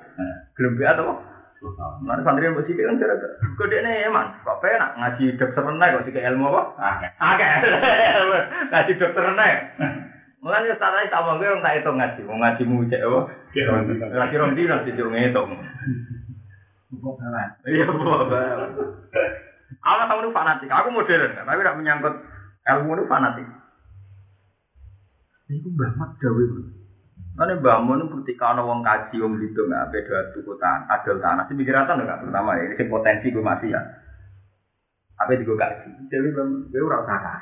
Gelem biat apa? Mana santri yang bersih kan kira kode ini emang, kok penak ngaji dokter renai kok sih ilmu apa? Oke, ngaji dokter renai. Mulane wis tak tak omong kowe tak hitung ngaji, wong ngaji mu cek apa? Lagi rong dino sih yo ngitung. Iya, bawa bawa. Aku tahu fanatik. Aku modern, kan? tapi tidak menyangkut ilmu itu fanatik. Ini pun bah mat jauh itu. Nanti bah mau nanti kalau wong kaji wong gitu nggak beda tuh tanah, ada tanah. Si pikiran kan pertama ya, ini potensi gue masih ya. Apa itu gue kaji? Jadi bang, gue orang sana.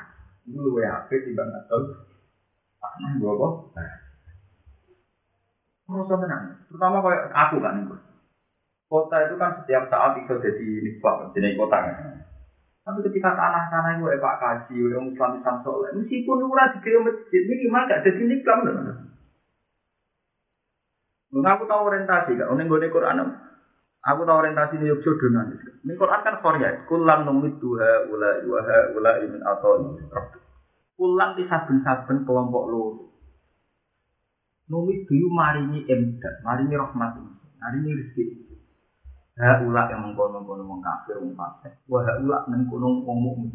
Gue lu ya, apa sih bang? Tahu? Tanah gue kok? Terus apa nanti? Kayak aku kan gue. Kota itu kan setiap saat bisa jadi nisbah, jadi kota kan. Tapi ketika tanah-tanah itu Pak Kaji, udah Islam Islam soleh, meskipun ora dikirim masjid, minimal gak jadi nikam loh. Mengaku tahu orientasi gak? Uning gue Quran Aku tahu orientasi ini Yogyo donan. Ini Quran kan Korea. Kulan numit duha ula iwaha ula imin atau Kulan di saben-saben kelompok lu. Numit duyu maringi emdat, maringi rahmat ini, maringi rezeki. Ha ula yang mengkono-kono wong kafir wong fasik. Wa ha ula mengkono wong mukmin.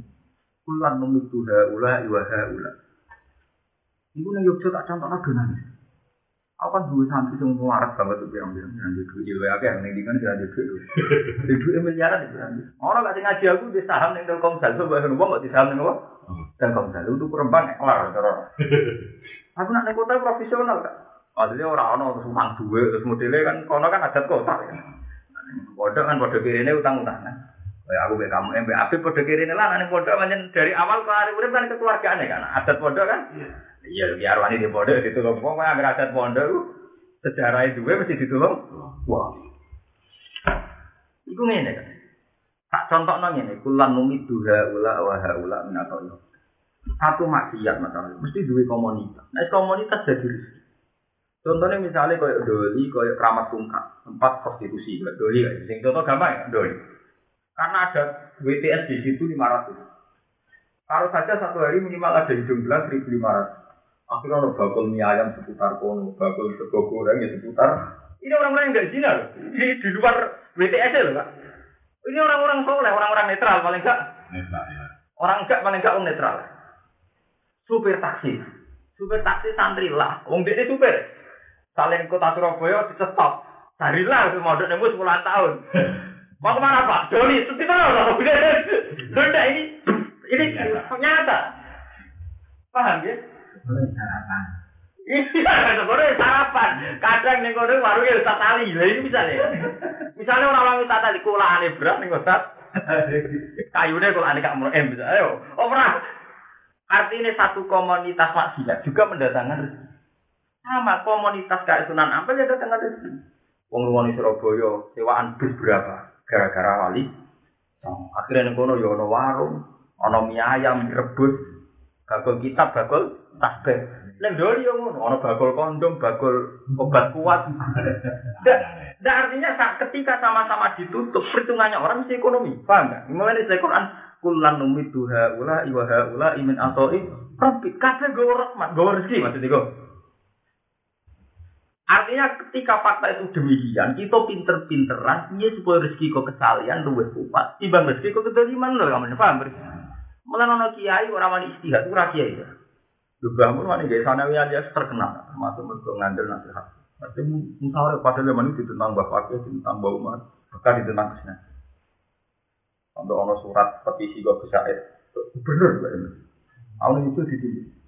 Kulan numit duha ula iwaha ula. Iku ning Yogyo tak contohna donan. Aku kan dua santri yang waras banget tuh bilang bilang yang di duit ilmu akeh. Yang di kan jangan di duit di duit miliaran di bilang orang gak ngaji aku di saham yang telkomsel. Coba yang ngomong di saham yang apa? Telkomsel. Itu kurang banyak lah terus aku nak naik kota profesional kak. Maksudnya orang ono terus utang duit terus modelnya kan kono kan adat kota kan bodoh kan bodoh kiri ini utang utang kan Kayak aku kayak kamu, eh, Abi bodoh kiri ini lah, nanti bodoh dari awal ke hari urip kan kekeluargaan kan, adat bodoh kan. Iya, biar wani di pondok ditulung wong kok ambil adat pondok sejarah itu mesti ditulung. Wah. Iku ngene kan. Tak contoh nang ngene, kulan numi duha ula wa haula min atau Satu maksiat masalah, mesti duwe komunitas. Nah, komunitas jadi rezeki. Contohnya misalnya kayak doli, kayak keramat tungkak, tempat prostitusi, kayak doli, kayak sing contoh gampang ya, doli. Karena ada WTS di situ 500. Kalau saja satu hari minimal ada hidung belas 1500. Akhirnya ada bakul mie ayam seputar kono, bakul sego goreng ya seputar. Ini orang-orang yang nggak zina loh. Di, di luar WTS loh kak. Ini orang-orang soleh, orang-orang netral paling enggak. Netral ya. Orang enggak paling enggak orang netral. Supir taksi, supir taksi santri lah. Wong dia supir. Saling kota Surabaya dicetop. Sarilah itu mau nemu 10 tahun. Mau ke mana Pak? Doni, seperti mana? Sudah ini, ini nyata. Paham ya? Sarapan. Iya, sebenarnya sarapan. Kadang nih kono warungnya usah tali. Lah ini misalnya. Misalnya orang orang wisata di kulane beras nih kota. Kayunya kulane kak mau em bisa. Ayo, oh pernah. Artinya satu komunitas maksiat juga mendatangkan rezeki. Sama komunitas kayak Sunan Ampel ya datangkan rezeki. Wong rumah Surabaya sewaan bus berapa? Gara-gara wali. Oh, akhirnya kono ya ono warung, ono mie ayam direbus, bakul kitab, bakul tasbih. Neng doli yang ngono, ono bakul kondom, bakul obat kuat. Ndak, artinya saat ketika sama-sama ditutup, perhitungannya orang mesti ekonomi. Paham nggak? Mulai dari Quran, kulan numit duha ula iwaha ula imin atoi. Rabbi, kabeh gue rahmat, gue rezeki maksudnya gue. Artinya ketika fakta itu demikian, kita pinter-pinteran, iya supaya rezeki kok kesalian luwih kuat. Timbang rezeki kok kedoliman lho, kamu paham? Mulai nono kiai orang wani istihad, ora kiai ya. Lu bangun wani gaya sanawi alias terkenal, termasuk mereka ngandel nasihat. Tapi musyawarah pada zaman itu tentang bapak tentang bau umat, bahkan tentang ke sana. Untuk ono surat petisi gue bisa bener, bener. Awalnya itu ditulis.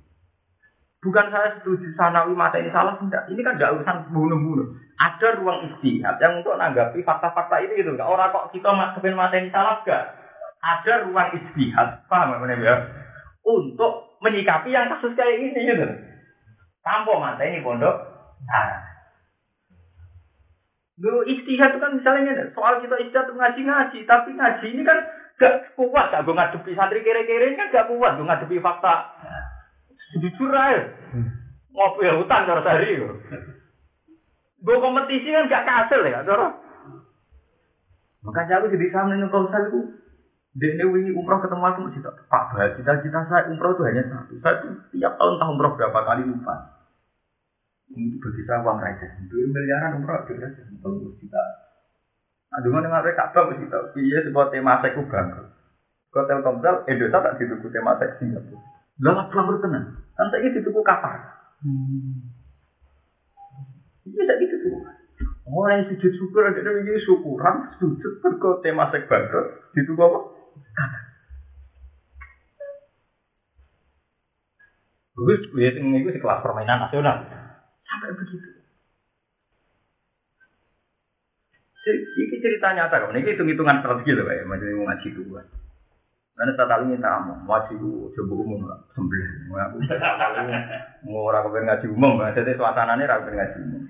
Bukan saya setuju sanawi mata ini salah, enggak. Ini kan enggak urusan bunuh-bunuh. Ada ruang istihad yang untuk menanggapi fakta-fakta ini gitu. Orang kok kita masukin mata ini salah, enggak. Ada ruang istihad, paham apa ya? Untuk menyikapi yang kasus kayak ini gitu. Tanpa mata ini pondok. Nah. Lu istihad itu kan misalnya soal kita istihad ngaji-ngaji, tapi ngaji ini kan gak kuat, gak gue ngadepi santri kere-kere ini kan gak kuat, gue ngadepi fakta. Jujur aja. Ngopi hutan cara sehari. Gue kompetisi kan gak kasil ya, cara. Makanya aku jadi sama dengan kau itu. Dia wingi umroh ketemu aku masih tak Pak Bah, cita-cita saya umroh itu hanya satu. Saya tiap tahun tahun umroh berapa kali lupa. Ini bagi saya uang raja. Dua miliaran umroh itu ya, sepuluh juta. Aduh mana nggak Ka'bah mesti tahu. Iya sebuah tema seku bangkrut. Kau Telkomsel, Indonesia tak dituku tema seks Singapura. Lah bangkrut tenan. Kan saya dituku kapal. Iya tak gitu tuh. Orang yang sujud syukur ada ini syukuran sujud berko tema seks bangkrut. Dituku apa? Bagus, lihat ini itu kelas permainan nasional. Sampai begitu. Ini cerita nyata. Ini hitung-hitungan strategi loh, kayak macam mau ngaji dulu. Karena tak tahu minta kamu, dulu coba umum lah, sembelah. Mau orang kepen ngaji umum, jadi suasananya orang ngaji umum.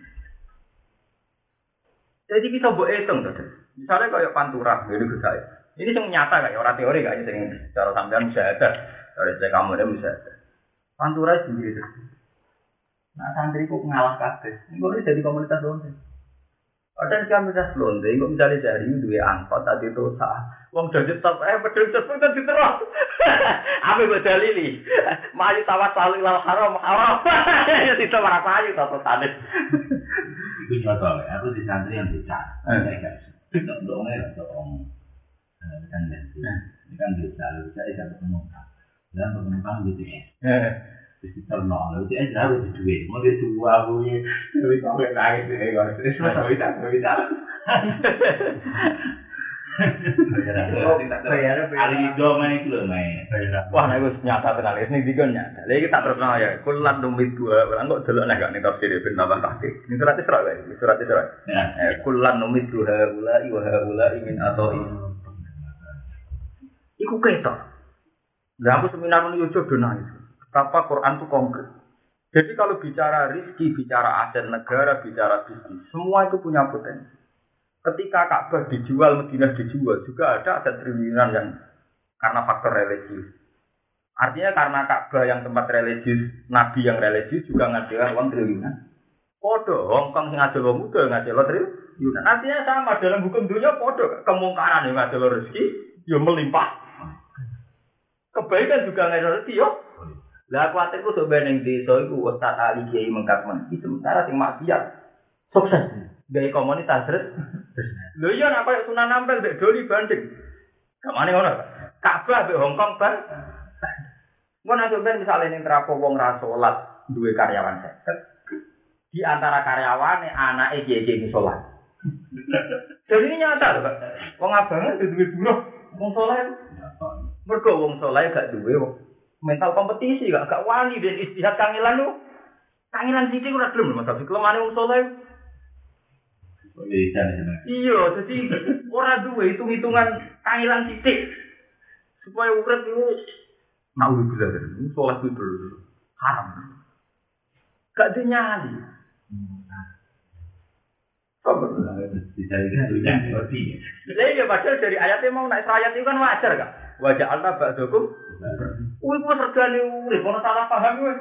Jadi kita buat hitung tuh. Misalnya kayak pantura, jadi saya. Ini yang nyata kayak orang teori kayak yang secara sampean bisa ada. Dari saya kamu ada bisa ada. Pantura sendiri tuh. Nah santri kok ngalah kabeh. Ini jadi komunitas lonte. Ada komunitas lonte, kok misalnya dari dua angkot tadi itu sah. Wong jadi top, eh pedul tersebut kan diterus. Apa yang dalili? Maju tawas selalu ilal haram, haram. Tidak marah maju, satu tadi. Itu contoh, aku di santri yang bisa. Nggak bisa. Tidak dong, ya, dong. Kan ini kan bisa, bisa bisa ketemu. Dan penumpang BTS. Terus kita nol, BTS harus di duit. Mau di dua, aku ini. Tapi kau yang lagi, terus bisa, bisa, bisa. Ali do main itu loh main. Wah, nek wis nyata tenan wis ning dikon nyata. Lha iki tak terus ya, kulan numit dua, ora kok delok nek gak ning tafsir ben tambah tahqiq. Ning surat Isra wae, surat Isra. Eh, kulan numit dua ulai wa haula min atau Iku ketok. Lah aku seminar ini yo jodoh nangis. Betapa Quran itu konkret. Jadi kalau bicara rizki, bicara aset negara, bicara bisnis, semua itu punya potensi. Ketika Ka'bah dijual, Madinah dijual, juga ada aset triliunan yang karena faktor religius. Artinya karena Ka'bah yang tempat religius, Nabi yang religius juga ngajar uang triliunan. Podo, Hongkong sing ngajel wong muda ngajel triliunan. Artinya sama dalam hukum dunia podo kemungkaran yang ngajel rezeki yo melimpah. Kebaikan juga ngajel rezeki yo. Lah kuatir ku sebenarnya di desa iku Ustaz Ali Kiai mengkat men. Sementara sing maksiat sukses. Dari komunitas terus. Lho iya nak koyo Sunan Ampel mbek Doli banding. Kamane ngono. Ka'bah mbek Hongkong ban. Ngono nek ben misale ning terapo wong ra salat duwe karyawan seket. Di antara karyawane anake kiye-kiye salat. Jadi ini nyata lho, Pak. Wong abangan duwe buruh, wong saleh. Mergo wong saleh gak duwe mental kompetisi gak gak wani dan istihad kangilan lu. Kangilan sithik ora gelem lho, Mas. Kelemane wong saleh Iya, jadi ora duwe hitung-hitungan kangilan titik supaya urip itu nak urip bisa dari sholat itu dulu haram. Gak ada nyali. Lah iya padahal dari ayatnya mau naik ayat itu kan wajar gak? Wajah Allah ba'dakum. Wih, kok regane urip, ono salah paham kowe.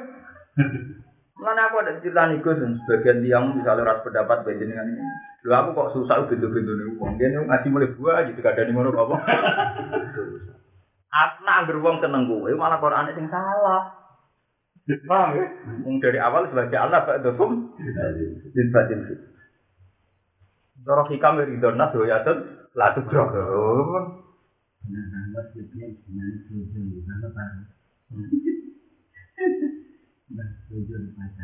Mana aku ada cerita nih Gus, sebagian tiang misalnya ras pendapat beda dengan ini. Lu aku kok susah bintu-bintu nih uang. Dia nih ngaji mulai buah gitu, gak ada nih mana apa. Aku nak beruang seneng gue, malah Quran yang salah. Paham ya? Dari awal sebagai Allah Pak Dokum, din batin fit. Dorong hikam dari donas 那咱们就变成了就就就你们的班长，那就就的班长。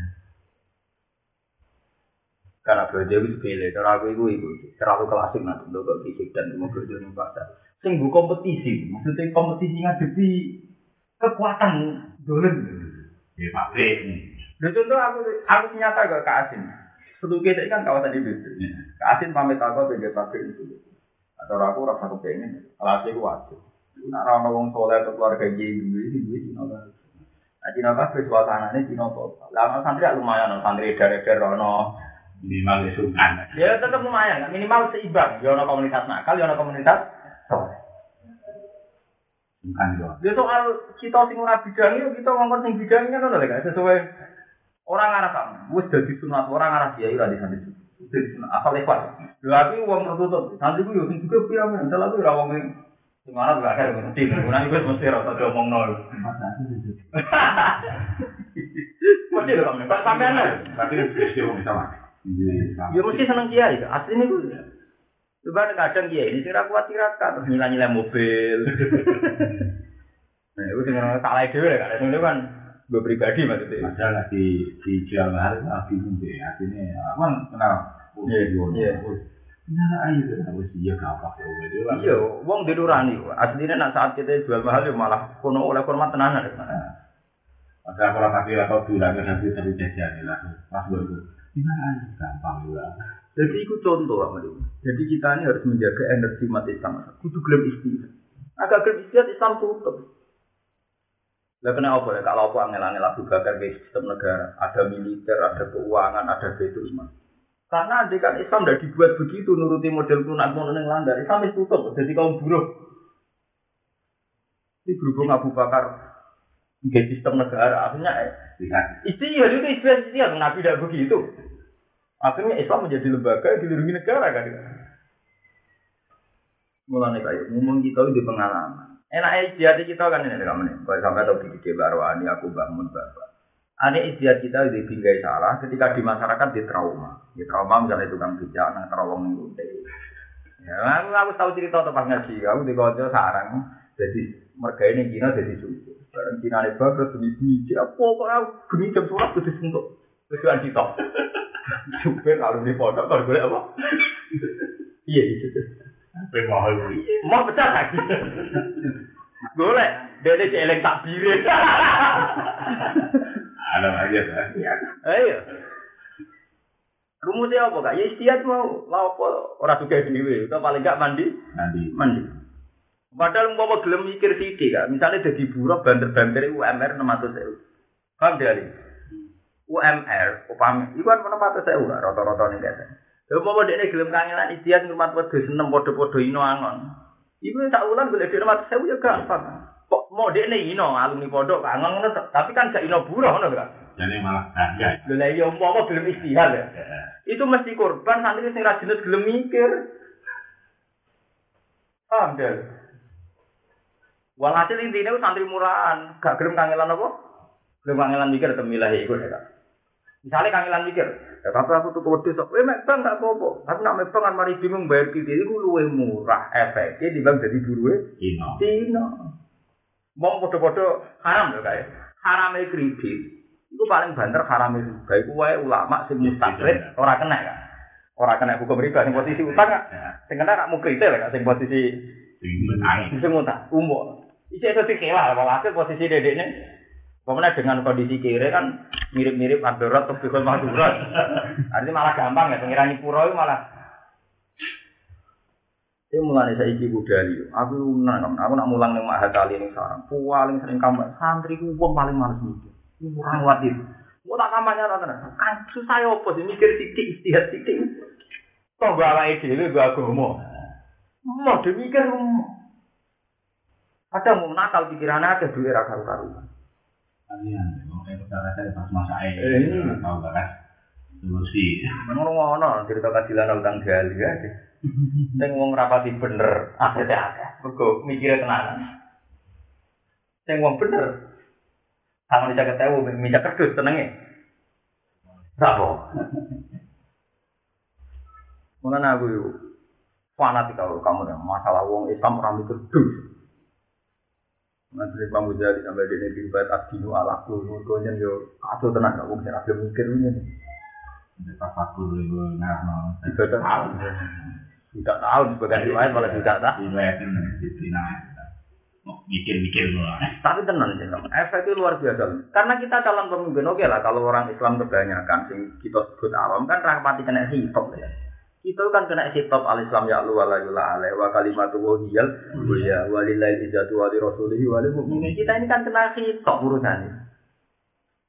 Karena belajar itu sepele, cara aku itu ibu, terlalu klasik nanti untuk ke fisik dan ilmu belajar yang baca. Singgu kompetisi, maksudnya kompetisi ngadepi kekuatan dolen. Ya Pak B. contoh aku, aku nyata ke Kak Asin. Sebelum kan kawasan ibu itu. Kak Asin pamit aku ke Pak itu. Atau aku rasa kepengen, alhasil aku wajib. Nak rana wong soleh atau keluarga jadi duit, duit Cina lah. Nah Cina suasana ini Cina total. Lah santri lumayan, santri dari dari rono minimal sukan. Ya tetap lumayan, minimal seimbang. Ya ono komunitas nakal, ya ono komunitas soleh. Bukan doang. Ya soal kita sing ora bidang itu kita ngomong sing bidang kan ono lek sesuai Orang arah kamu, wis dadi sunat orang arah kiai lah di sana. Dadi sunat asal lewat. Lha aku wong tertutup. Santri ku yo sing juga piye men, dalah aku ora wong sing arah gak ada mesti. Ora iku mesti ora tau ngomong nol. Itu. Mesti lho kamu, Pak sampean lho. Tapi itu wong sama. Iya. Ya mesti seneng kiai, asline ku. Coba kadang kiai ini sing ra kuat tirakat terus nilai-nilai mobil. Nah, itu dengan salah dhewe kan. Itu kan gue pribadi maksudnya. Padahal lagi dijual mahal, aku bingung deh. Akhirnya, aku kan kenal. Iya, iya. Nah, ayo kan harus iya gampang ya. Jadi lah. Iya, wong di nurani. Aslinya nak saat kita jual mahal ya malah kono oleh hormat tenanan. Padahal kalau tadi atau bilang nanti tadi jajan lah. Pas gue itu, gimana ayo gampang ya. Jadi itu contoh Pak. Jadi kita ini harus menjaga energi umat Islam. Kudu gelem istilah. Agak gelem istilah Islam tutup. Lah kena apa ya? Kalau apa angel-angel Abu Bakar ke sistem negara, ada militer, ada keuangan, ada iman. Karena andai kan Islam tidak dibuat begitu nuruti model kunak kunak yang landar, Islam itu tutup. Jadi kaum buruh. Ini berhubung Abu Bakar ke sistem negara, akhirnya eh, Lihat. Istihad itu istilah istihad, Nabi tidak begitu. Akhirnya Islam menjadi lembaga yang dilindungi negara kan. Mulanya kayak ngomong kita itu pengalaman. Enak istiad kita kan ini kamu nih. Kalau sampai tahu di baru ini aku bangun bapak. Ane istiad kita di bingkai salah ketika di masyarakat di trauma. Di trauma misalnya tukang bijak, nang terowong nih Ya, aku, aku tahu cerita tentang ngaji. Aku di kota sarang. Jadi mereka ini Cina jadi susu. Barang Cina ini bagus demi biji. Apa kok aku geni jam sholat kudu sentuh. Tujuan kita. Supir kalau di pondok kalau boleh apa? Iya gitu. Pemahal. Mau pecah lagi. Boleh. Dia ini celeng tak birin. Ada aja kan. Ayo. Rumusnya apa kak? Ya istiad mau mau apa orang juga dewi. Itu paling gak mandi Nanti. mandi. Padahal mau gelem mikir sithik kak. Misalnya jadi buruh banter-banter UMR 600 ribu. Paham ini? UMR, upami, itu kan 600 ribu kak, rata-rata nih. Lalu mau dia gelem kangenan istiad ngurmat wedus seneng podo-podo ino angon. Iku tak ulang boleh dia 600 ribu ya gampang. Kok mau nih ino alumni pondok kangen ngono, tapi kan gak ino buruh ngono kak. Jadi malah harga. Lha iya umpama gelem istihad ya. Itu mesti korban santri sing ra jelas gelem mikir. Paham deh. Walhasil intinya santri murahan, gak gelem kangelan apa? Gelem kangelan mikir temilah iku ya. Misalnya kangelan mikir, ya tapi aku tuh kewedus, sok, eh mek bang gak apa-apa. Tapi nak mek bang kan mari bingung bayar kredit itu luwih murah efeknya dibanding jadi buruhe Ino. Dino. Mau podo-podo haram lho kae. Harame kredit. Iku paling banter harame riba. Iku wae ulama sing mustaqrid ora kena kan. Ora kena hukum riba sing posisi utang kan. Sing kena mukrite lho kak sing posisi Tinggi angin. sing utang umum. Iki iso dikelah walhasil posisi dedeknya Pokoknya dengan kondisi kiri kan mirip-mirip Abdurrahman atau Bikul Mahdurat. Artinya malah gampang ya, pengirani pura itu malah Ini mulai saya iki budali, aku nang, aku nak mulang nih mak kali ini sarang, paling sering kamar santri ku wong paling males mikir, kurang wajib. Mau tak kampanye rata kan susah ya apa sih mikir titik istihad titik. Toh gak ala ide, gak agama. Mau demikir, ada mau nakal pikirannya ada duit rakar karuan. Tahu gak kan? Solusi. Ngono-ngono cerita kadilan utang gali ya. Sing wong rapati bener, akhirnya akeh. Mergo mikire tenanan. Sing wong bener. Sama bisa ketemu, minta kerdus tenenge. Rapo. Mulane aku fanatik kalau kamu masalah wong Islam ora mikir dus. Nanti Imam Ghazali sampai di negeri buat adinu ala kulu, konyol yo kacau tenang gak ra gelem mikir ini. Pas aku dulu ngarang. Tiga tahun. Tidak tahun sebagai riwayat malah tidak di Cina. Mikir-mikir loh. Tapi tenang sih, efek itu luar biasa. Karena kita calon pemimpin, oke lah kalau orang Islam kebanyakan, sing kita sebut awam kan rapati kena hitop ya. Kita kan kena hitop al Islam ya lu wala yula alaih wa kalimatu wa hiyal wa ya walillahi ijatu wa li rasulihi wa lil mu'minin. Kita ini kan kena hitop urusannya.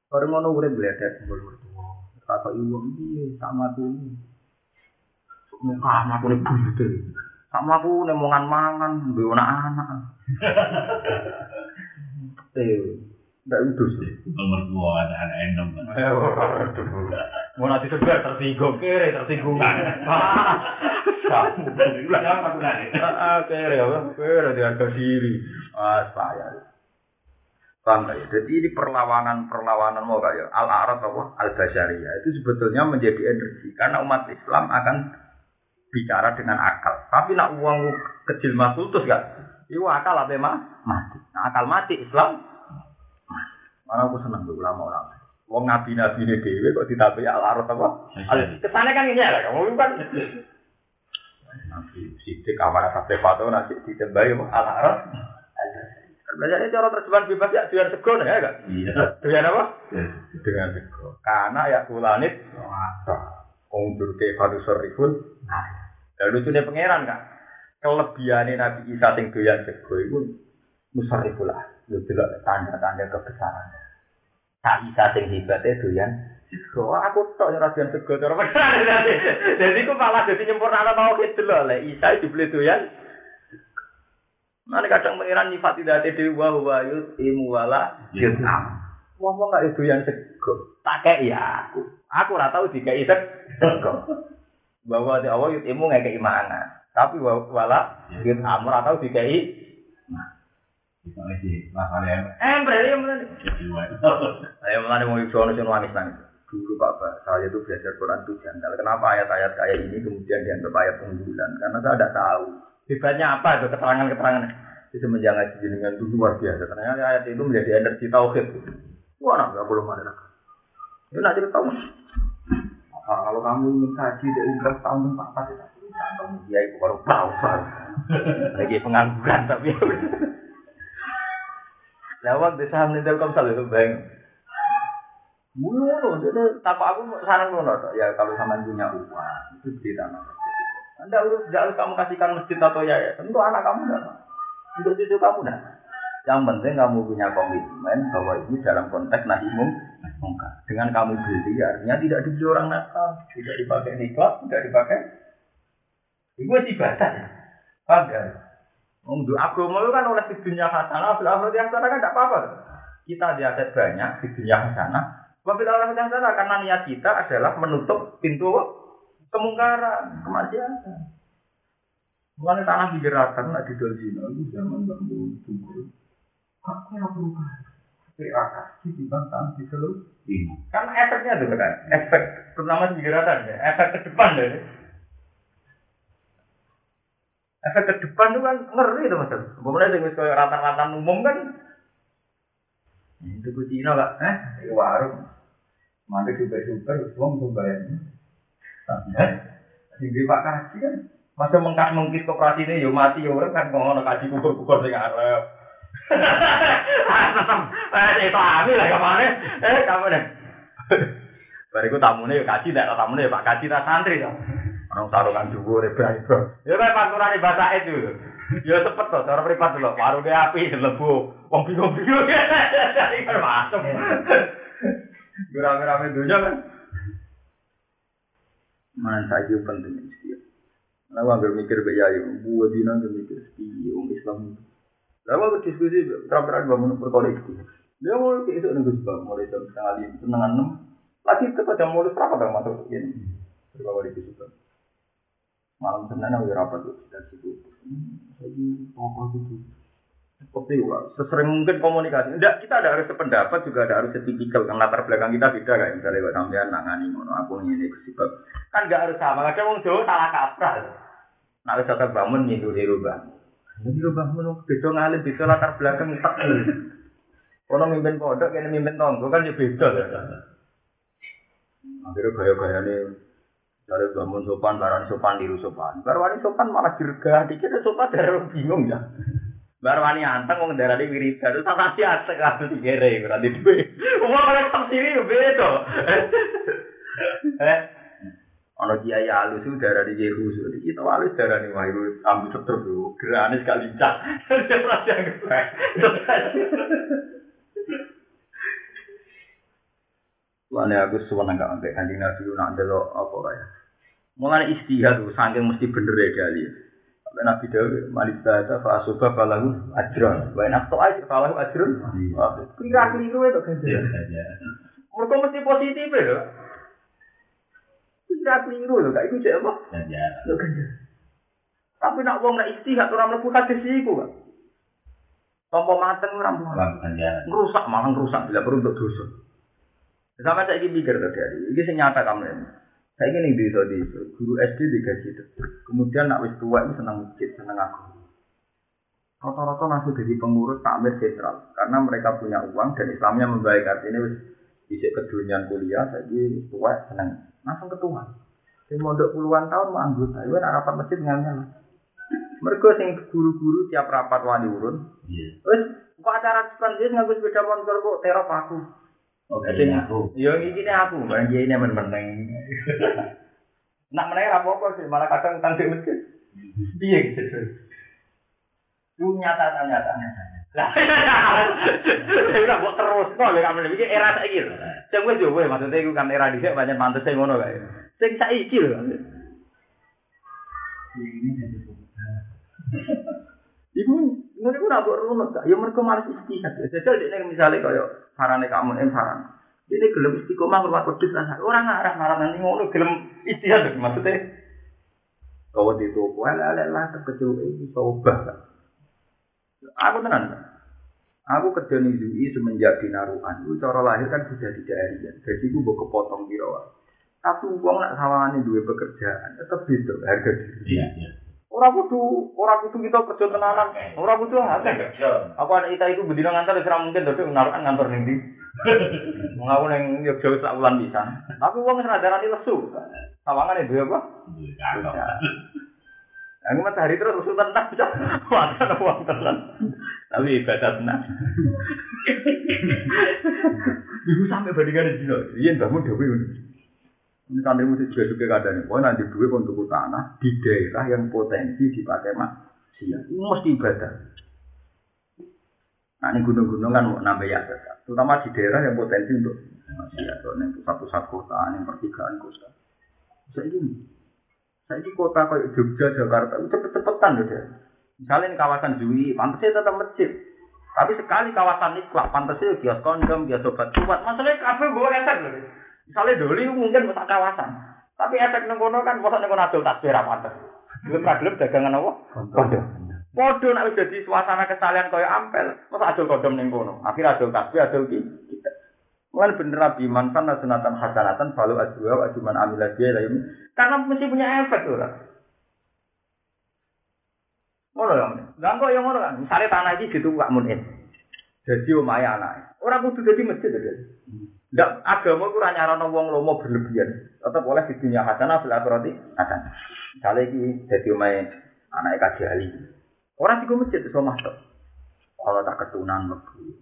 Orang ngono urip bledet sebelum mertua. Kata ibu iki sama tuh. Muka aku nih buyute. Sama aku nih mongan mangan, duwe anak-anak. Eh, Ndak udus. Nomor dua ada anak endong. Mau nanti segar tersinggung kere tersinggung. Kamu. Nanya? Ah kere apa? Kere di harga diri. Ah saya. Paham ya? Jadi ini perlawanan-perlawanan mau kayak al-arad apa? Al-Basyariyah itu sebetulnya menjadi energi karena umat Islam akan bicara dengan akal. Tapi nak uang kecil masuk terus gak? Itu akal apa mah? Mati. Nah, akal mati Islam. Mana aku seneng tuh ulama-ulama. Wong nabi-nabi ini dewe kok ditabai al-arad apa? Al Kesannya kan ini ya, kamu kan Nabi Sidik amanah sampai patung nanti ditembai al-arad. Belajarnya cara terjemahan bebas ya dengan sego ya kan? Iya. Dengan apa? Dengan sego. Karena ya kulanit Ungdur ke fadu sorifun. Dan lucunya pangeran kan. Kelebihannya Nabi Isa sing doyan sego itu musariful lah. Lu delok tanda-tanda kebesaran. Nak Isa sing hebatnya doyan sego. Aku tok ora doyan sego cara pangeran. Jadi ku malah jadi nyempurnakno tauhid delok le Isa dibeli doyan Mana kadang pengiran nyifat tidak ada dewi wa wa yut imu wala yutam. Wong wong nggak itu yang sego. Tak kayak ya aku. Aku ora tahu tiga itu sego. Bahwa di awal yut imu nggak keimanan. Tapi wa wala yutam ora tahu tiga i. Misalnya sih, lah kalian. Eh berarti yang mana? Dua. Saya mana mau ikut orang nangis nangis. Dulu Bapak, saya itu belajar Quran itu janggal. Kenapa ayat-ayat kayak ini kemudian dianggap ayat unggulan? Karena saya tidak tahu. Hebatnya apa itu keterangan-keterangan itu semenjak ngaji jenengan itu luar biasa. Ternyata ayat itu menjadi energi tauhid. Wah, nah, nggak boleh mana Itu nanti tahu. Apa kalau kamu ingin kaji dari umroh tahun empat empat itu kamu dia itu baru tahu baru. Lagi pengangguran tapi. Lewat desa Hamdil Komsal itu bang. Mulu, jadi tanpa aku saran ngono ya kalau sama punya uang itu di tanah. Anda tidak harus kamu kasihkan masjid atau yayasan tentu anak kamu enggak. Untuk cucu kamu enggak. Yang penting kamu punya komitmen bahwa ini dalam konteks nahi mungkar. Dengan kamu beli artinya tidak dibeli orang nakal, tidak dipakai nikah, tidak dipakai. Itu ibadah ya. Paham ya? Untuk agama itu kan oleh di dunia hasanah, bila akhirat yang sana kan tidak apa-apa. Kita di aset banyak di dunia hasanah. Wabil akhirat yang sana karena niat kita adalah menutup pintu kemungkaran, kemaksiatan. Mulane tanah digerakan nak didol zina itu zaman Mbak Tunggu. Aku yang perlu Kira di timbang tanah di seluruh Karena efeknya itu kan, efek terutama digerakan ya, efek ke depan deh. Efek ke depan itu kan ngeri itu mas. Kemudian dengan kayak rata-rata umum kan, itu kucino gak? Eh, itu warung. Mandek juga super, uang tuh bayarnya. Sing Pak Kaji kan masa mengkas mengkis koperasi ini yo mati yo orang kan ngono kaji kukur kukur sing arep. Tetep eh itu ami lah kemana? Eh kamu deh. Bariku tamune yo kaji ndak tamune Pak Kaji ta santri to. Anu sarungan dhuwur rebra ibro. Ya kan panturane bahasa itu. Ya cepet to cara pripat dulu. warunge api lebu. Wong bingung-bingung. Iku masuk. Gura-gura dunya kan. Man saiki penting iki. Lalu aku mikir ke Yayu, gue di mikir sepi, om Islam itu. Lalu diskusi, terang-terang gue menurut perkoleksi. Dia mau ke nunggu sebab mulai jam setengah lima, setengah enam. Lagi tetap jam mulai berapa dong masuk ke sini? Berapa di situ? Malam senin aku rapat tuh dari situ. Lagi apa gitu? Seperti itu Sesering mungkin komunikasi. Tidak, kita ada harus sependapat juga ada harus setipikal. Karena latar belakang kita beda kayak misalnya kalau sampean nangani ngono aku ini sebab kan nggak harus sama. Kadang wong Jawa salah kaprah. Nah, wis tetep bangun nyindu di rubah. Ini rubah menung beda ngalim beda latar belakang tak. Ono mimpin pondok kene mimpin tonggo kan ya beda ya. Akhirnya gaya-gaya nih dari bangun sopan, barang sopan, diru sopan. Barwani sopan malah dirgah, dikira sopan dari bingung ya. Barwani anteng wong darah di wiridan, terus tak sih asek kabeh dikere berarti duwe. Wong kalian tak sini yo beda. Eh. Ono kiai alus itu darah di Yehu, kita alus darah di Wahiru, ambil seter dulu, gerane sekali cak. Terus yang gerak. Lane aku suwen nggak ambek kanjeng Nabi nak delok apa ya. Mulane istihad tuh saking mesti bener ya kali. Sampai Nabi Dawud, Malik Dada, Fa'asuba, Falahu, Ajron. Wa enak to aja, Falahu, Ajron. Kira keliru itu Iya, kan. iya. Mereka mesti positif ya. Kira keliru loh, itu cek apa? Ganjaran. Lo ganjar. Tapi nak wong nak istihad orang mlebu hadis iku kan. Tompo mateng ora mlebu. Orang ganjaran. Ngerusak malah ngerusak bila perlu untuk dosa. Sama saya ini mikir tadi, ini sing nyata kamu ini. Saya ini di di guru SD digaji tetep. Kemudian nak wis tua itu senang masjid, senang aku. Rata-rata langsung jadi pengurus takmir sentral karena mereka punya uang dan Islamnya membaik artinya wis bisa kedunian kuliah, ini tua senang langsung ketua. Sing mondok puluhan tahun mau anggota, itu rapat masjid nggak Mereka sing guru-guru tiap rapat wali urun, Iya. Wes, kok acara sepan dia nganggo sepeda motor kok terop aku. Oke, Sing ini aku. Yo iki ne aku, bang dia ini meneng. Nak meneh ra apa-apa sih, malah kadang utang di masjid. Piye gitu. Itu nyata nyata nyata. Lah, ora kok terus kok lek kamu iki era saiki lho. Sing wis yo wis maksudnya iku kan era dhisik pancen pantes sing ngono kae. Sing saiki lho. Ini jadi Iku iku ora mbok runut. Ya mergo males istihad. Jajal dekne misale kaya sarane kamu em saran. Ini gelem istiqomah ngurmat wedhus asal. Ora ngarah marah nanti ngono gelem istihad maksudnya. Kau di toko, ala lah terkejut ini sobah. Aku tenan. Aku kerja nih UI semenjak di Naruhan. Itu cara lahir kan sudah di daerah. Jadi gue mau kepotong di rawa. Tapi uang nak sawangan dua pekerjaan tetap gitu harga diri. Iya, iya. Orang kudu, orang kudu kita kerja tenanan. Orang kudu ada enggak? Aku anak kita itu bedino ngantor wis ora mungkin tapi naruhan ngantor ning ndi. Wong aku ning Yogyakarta sak wulan bisa. Tapi wong wis radarani lesu. Sawangane duwe apa? Kakak. Aku matahari terus lesu tenan bisa. Wadah uang tenan. Tapi ibadah tenan. Ibu sampai bandingan di sini. Iya, bangun dewi ini. Ini santri musik juga juga kadang Pokoknya nanti duit untuk tanah di daerah yang potensi dipakai maksiat. Ini mesti ibadah. Nah ini gunung-gunung kan mau nambah ya. Terutama di daerah yang potensi untuk maksiat. Soalnya pusat-pusat kota, yang pertigaan kota. Saya ini, saya ini kota kayak Jogja, Jakarta, itu cepet-cepetan loh dia. Misalnya ini kawasan Jui, pantasnya tetap masjid. Tapi sekali kawasan ini, pantasnya kios kondom, kios obat kuat. Masalahnya kafe gue efek loh. Misalnya doli mungkin besar kawasan. Tapi efek nengkono kan, masa nengkono adol tasbih rapantes. Gelem ra gelem dagangan apa? Kondom. Podo nek wis dadi suasana kesalian kaya ampel, masa adol kondom ning kono. Akhir adol tasbih, adol ki. Mulai bener Nabi mantan sunatan hasanatan falu ajwa wa ajuman amilah dia lain. Karena mesti punya efek tuh lah. Ngono ya, nggak kok yang ngono kan. Misalnya tanah ini gitu gak munin. Jadi omaya anak. Orang kudu jadi masjid ya. Ndak agama ku ora nyarana wong lomo berlebihan. Tetap boleh di dunia hasanah fil akhirati hasanah. Misalnya iki dadi omahe anake kaji ali. Orang di masjid iso masuk. Kalau tak ketunan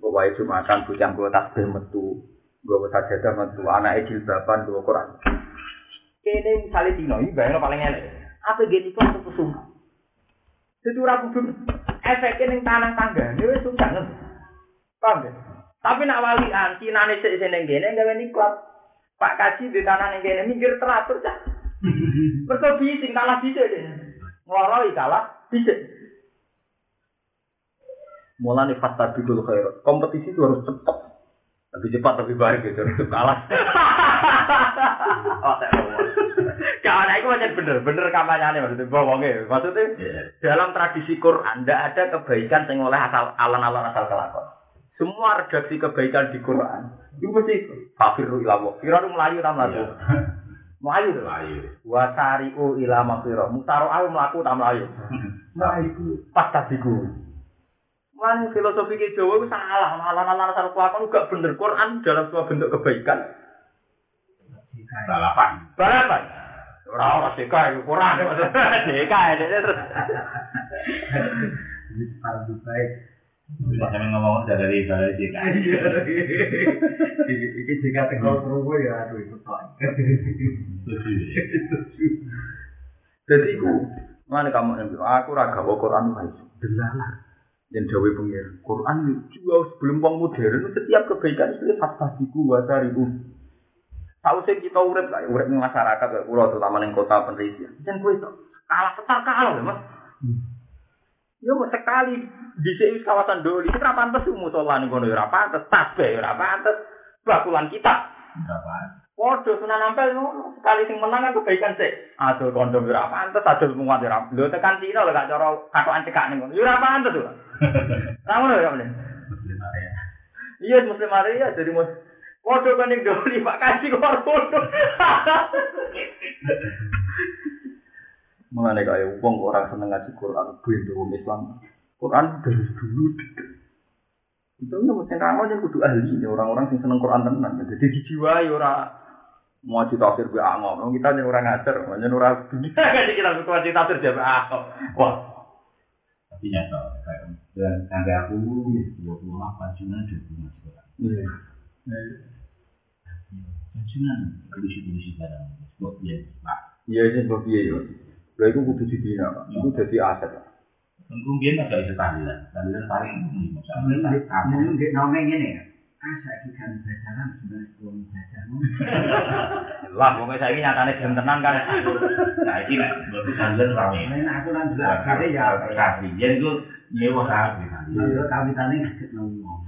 bawa jumatan bujang gue tasbih metu, gue sajadah metu, anak jilbaban gue Quran. Kene misalnya dino, ini bayangnya paling enak. Apa gini kok untuk kesungguh? Jadi orang kudu efeknya ning tanah tangga, ini wis ngerti. Paham ya? Tapi nak walian, Cina nih sih neng gini, gawe niklat. Pak kaji di tanah neng gini, minggir teratur cah. Mereka bising kalah bisa deh. Ngeloroi kalah bisa. Mulai fakta bidul khair. Kompetisi itu harus cepat. Lebih cepat lebih baik gitu. Harus kalah. oh, saya Kawan aku macam bener, bener kampanye maksudnya bohongnya. Maksudnya dalam tradisi Quran tidak ada kebaikan yang oleh asal alan-alan asal kelakon. Semua redaksi kebaikan di Quran itu mesti fafiru ilawo. Kira melayu tak melayu. Melayu tuh. Melayu. Wasari'u ila mafiro. Mutaro aku melaku tak melayu. Melayu. Pas tadiku. Mulai filosofi ke Jawa itu salah. Alan-alan asal kelakon gak bener. Quran dalam sebuah bentuk kebaikan. Balapan. Balapan. Ora ora seka iku kurang maksudnya. Seka terus. Paling baik. Bisa sampe ngomong dari dari sih kan. Iki jika tegal kerungu ya aduh itu pak. Jadi iku mana kamu yang bilang, aku raga bawa Quran baik. Delalah. Dan dawe pengir. Quran juga sebelum wong modern setiap kebaikan itu fasadiku wasariku. Tahu sih kita urip lah, urip ning masyarakat kayak pulau terutama ning kota penelitian. Dan kowe itu kalah setar kalah Mas. Ya mau sekali di sini kawasan doli, itu ora pantes musola ning kono ya ora pantes, tasbih ya ora pantes, bakulan kita. Berapa? Waduh, sunan ampel ngono. Sekali sing menang kan kebaikan sih. Aduh, kondom ora pantes, aduh muat ya ora. Lho tekan Cina lho gak cara katokan cekak ning ngono. Ya ora pantes lho. Ra ngono ya, area. Iya, muslim Maria jadi mus. Waduh kan ning doli Pak kasih kok Mengenai kayak wong orang seneng ngaji Quran, bintu wong Islam. Quran dari dulu. Itu nggak mesti kamu yang kudu ahli ini orang-orang yang seneng Quran tenan. Jadi dijiwai ora mau cerita tafsir gue angom. Kita yang orang ngajar, hanya orang dunia kan kita butuh cerita tafsir dia angom. Wah, Tapi nyata, dan tangga aku dua puluh delapan Jumat dua puluh masih kurang. iya. Jumat kondisi-kondisi barang. Sebab dia pak. Iya ini iya ya. Lha iku kudu dibina, Pak. Iku dadi aset. Agak bisa tahlilan. Tahlilan paling umum. Mungkin di nomeng ini ya. Ah, saya kan bacaran sebenarnya belum baca. Lah, wong saya ini nyatane gelem tenan kan. Nah, ini lah. Berarti tahlilan rame. Lain aku kan jelas kali ya. Kasih. Jadi itu nyewa. Lalu kami tanya ngasih ngomong.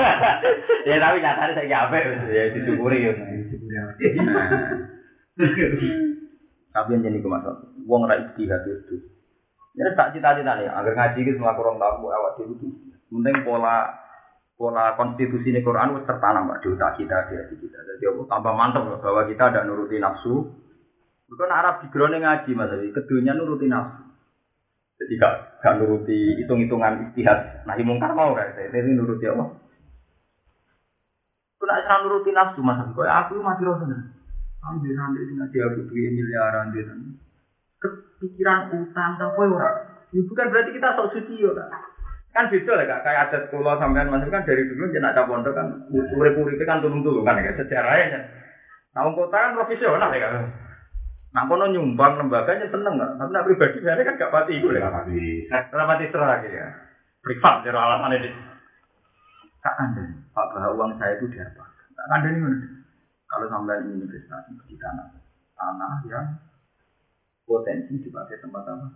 ya tapi nyatane saya apik ya disyukuri ya. Tapi yang jadi masalah, wong ra istihad itu. Ya tak cita-cita nih, agar ngaji itu semua kurang tahu awak itu. Penting pola pola konstitusi ini Quran wis tertanam Pak, di otak kita di hati kita. Jadi aku tambah mantap loh bahwa kita ada nuruti nafsu. Bukan Arab digrone ngaji Mas, tapi kedunya nuruti nafsu. Jadi gak, gak nuruti hitung-hitungan istihad. Nah, mungkar mau kan? Ini nuruti apa? Kena nuruti nafsu Mas, kok aku mati rasa Ambil nanti sing ngaji aku duit miliaran dia kepikiran utang apa ora. Itu bukan berarti kita sok suci ora. Kan beda lah kak, kayak adat kulo sampean mas kan dari dulu jenak cap pondok kan urip uripe kan turun turun kan kayak sejarahnya. Nah wong kota kan profesional ya kan. Nah kono nyumbang lembaganya seneng nggak? Tapi nak pribadi biasanya kan gak pati itu ya. Tapi Ora pati serah ya. Privat cara alasan ini. Kak Anda, Pak bahwa uang saya itu diapa? Kak Anda ini mana? Kalau sampai ingin investasi di tanah, tanah yang potensi dipakai tempat apa?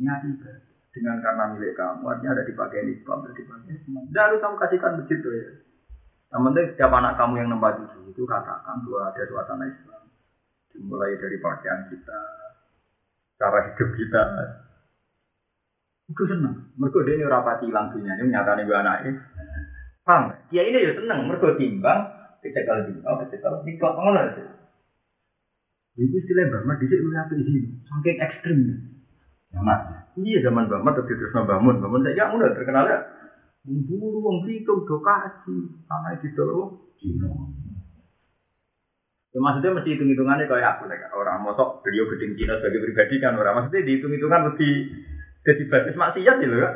Niat ibadah. Dengan karena milik kamu, artinya ada dipakai di ada dipakai semua. Tidak harus kamu kasihkan begitu ya. Yang penting setiap anak kamu yang nembak itu, katakan bahwa ada suasana Islam. Dimulai dari pakaian kita, cara hidup kita. Itu senang. Mereka dia ini rapati hilang dunia ini menyatakan ibu anaknya. Paham? Ya ini ya senang. Mereka timbang, kecekel timbang, kecekel timbang, ngono aja. Itu istilah Bama di sini apa sini? Saking ekstrimnya. Jamat. Iya zaman Bama tapi terus Bamun, Bamun saya udah terkenal ya. Buru wong Blitung do kaji, sama di dolo. Cino. Ya maksudnya mesti hitung-hitungannya kayak aku nek orang mosok beliau gedeng Cina sebagai pribadi kan orang maksudnya dihitung-hitungan lebih jadi basis maksiat gitu kan.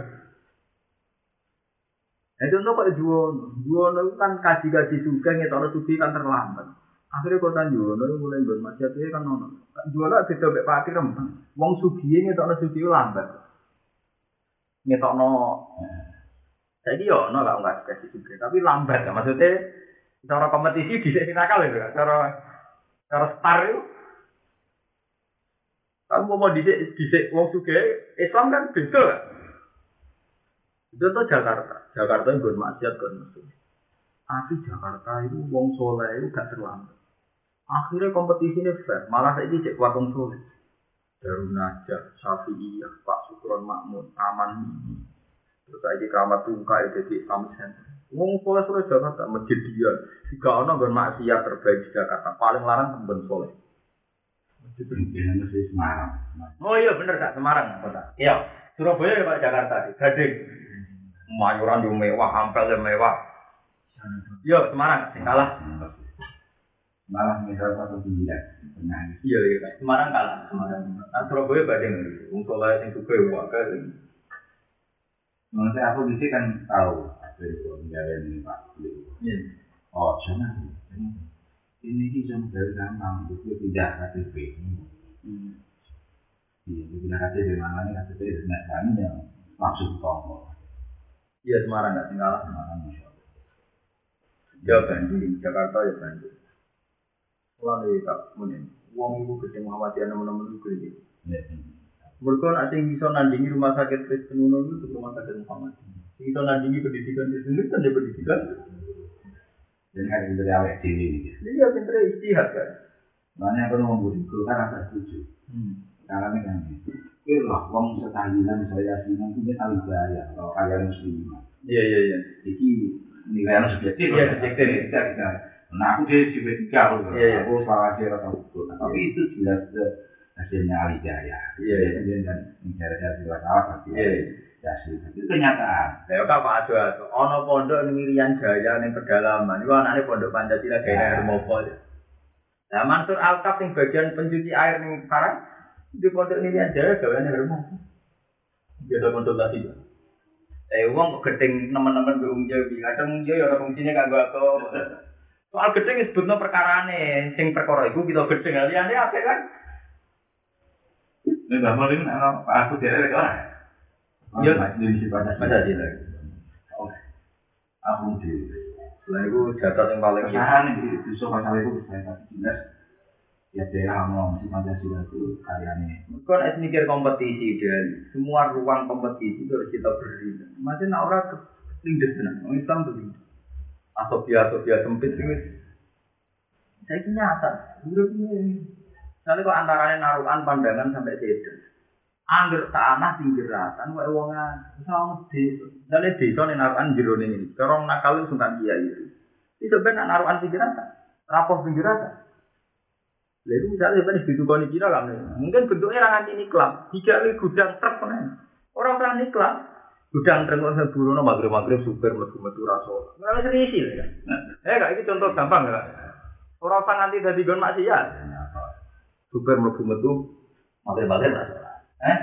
Nah contoh kok Juwono, Juwono itu kan kaji-kaji suka ngetokno suci kan terlambat. Akhirnya kota Juwono itu mulai bermaksiat itu kan nono. Juwono ada bebek pakir rempeng. Wong sugi ngetokno suci lambat. Ngetokno Jadi yo, no lah nggak kasih juga, tapi lambat ya. Maksudnya cara kompetisi di sini nakal itu, kan? cara cara star itu. Kamu mau di di wong suge Islam kan kan? Itu tuh Jakarta, Jakarta itu maksiat kan musuh. Tapi Jakarta itu wong soleh itu gak terlambat. Akhirnya kompetisi ini fair, malah saya cek kuat wong soleh. Darun Najah, Syafi'iyah, Pak Sukron Makmun, Aman Mini, Terus lagi keramat tungkai jadi Islamic Center. Wong soleh soleh Jakarta masjid dia. Jika gon maksiat terbaik di Jakarta paling larang temben soleh. Ini masih Semarang. Oh iya bener kak Semarang kota. Iya Surabaya ya Pak Jakarta di Gading. Mayuran yang mewah, ampel yang mewah. Iya Semarang sing kalah. Malah misal satu sembilan. Tengah. Iya iya Pak. Semarang kalah. Semarang. Nah Surabaya Gading. Wong soleh sing suka wah kan. Saya aku di sini kan tahu itu menjalani ini Pak. Iya. Oh, jangan. Ini sih cuma dari gampang, itu tidak KTP. Iya, itu tidak KTP mana nih KTP dengan kami yang maksud tongkol. Iya Semarang nggak tinggal. Semarang. Ya Bandung, Jakarta ya Bandung. Nih tak mungkin, uang ibu gede Muhammadiyah teman-teman itu gede. Ya, Mereka nak sing bisa nandingi rumah sakit Kristen ngono itu rumah sakit Muhammad. Sing bisa nandingi pendidikan Kristen itu kan dia pendidikan. Jadi kan itu dari awet dewi ini. Iya pinter istihad kan. Makanya aku ngomong itu kan rasa setuju. Hmm. Karena ini kan itu. Kira lah, wong setahlilan saya itu dia tahu gaya kalau kalian musliman. Iya iya iya. Jadi nilai subjektif. Iya, subjektif. Tidak, tidak. Nah aku dari subjektif aku. Iya, iya. Aku salah sih atau betul. Tapi itu jelas eh, hasilnya alijaya. Iya, iya. Kemudian kan mencari hasil salah pasti. Iya, iya. Hasil itu kenyataan. Ya kak Pak Ado Ado, ono pondok ning Irian Jaya ning pedalaman. Iku anaknya pondok Pancasila air mopo. Nah Mansur Alkaf yang bagian pencuci air ning Parang, di pondok Jaya gawe air mopo. Dia ada konsultasi. Eh wong kok gedeng teman-teman mbek Ung Jawi, kadang Ung Jawi ora fungsinya kanggo apa. Soal gedeng disebutno perkarane, sing perkara iku kita gedeng liyane akeh kan. Ini Mbak Mulin, Pak aku dia ada orang. Iya. Indonesia pada Pancasila. Aku di Lah iku jatah yang paling di di soal masalah itu jelas. Ya daerah ngomong si Pancasila itu karyanya. Kau harus mikir kompetisi dan semua ruang kompetisi itu harus kita beri. Macam nak orang kelindes tenan, orang Islam gitu. Asofia asofia sempit itu. Saya kira nyata, hidup ini. Misalnya kok antaranya naruhan pandangan sampai sedan. Angger tanah pinggir ratan, wae wongan, misalnya desa. Misalnya desa nih naruhan jero ning ini. Corong nakal itu sultan kiai itu. Itu benar naruhan pinggir ratan, rapoh pinggir ratan. Lalu misalnya sebenarnya di tukang kira kan, mungkin bentuknya orang anti niklam, jika ini gudang truk kan, orang orang niklam, gudang truk orang burono maghrib maghrib super metu metu raso, nggak serius sih kan? Eh kak ini contoh gampang nggak? Orang orang anti dari gon maksiat, super metu metu maghrib maghrib raso, eh?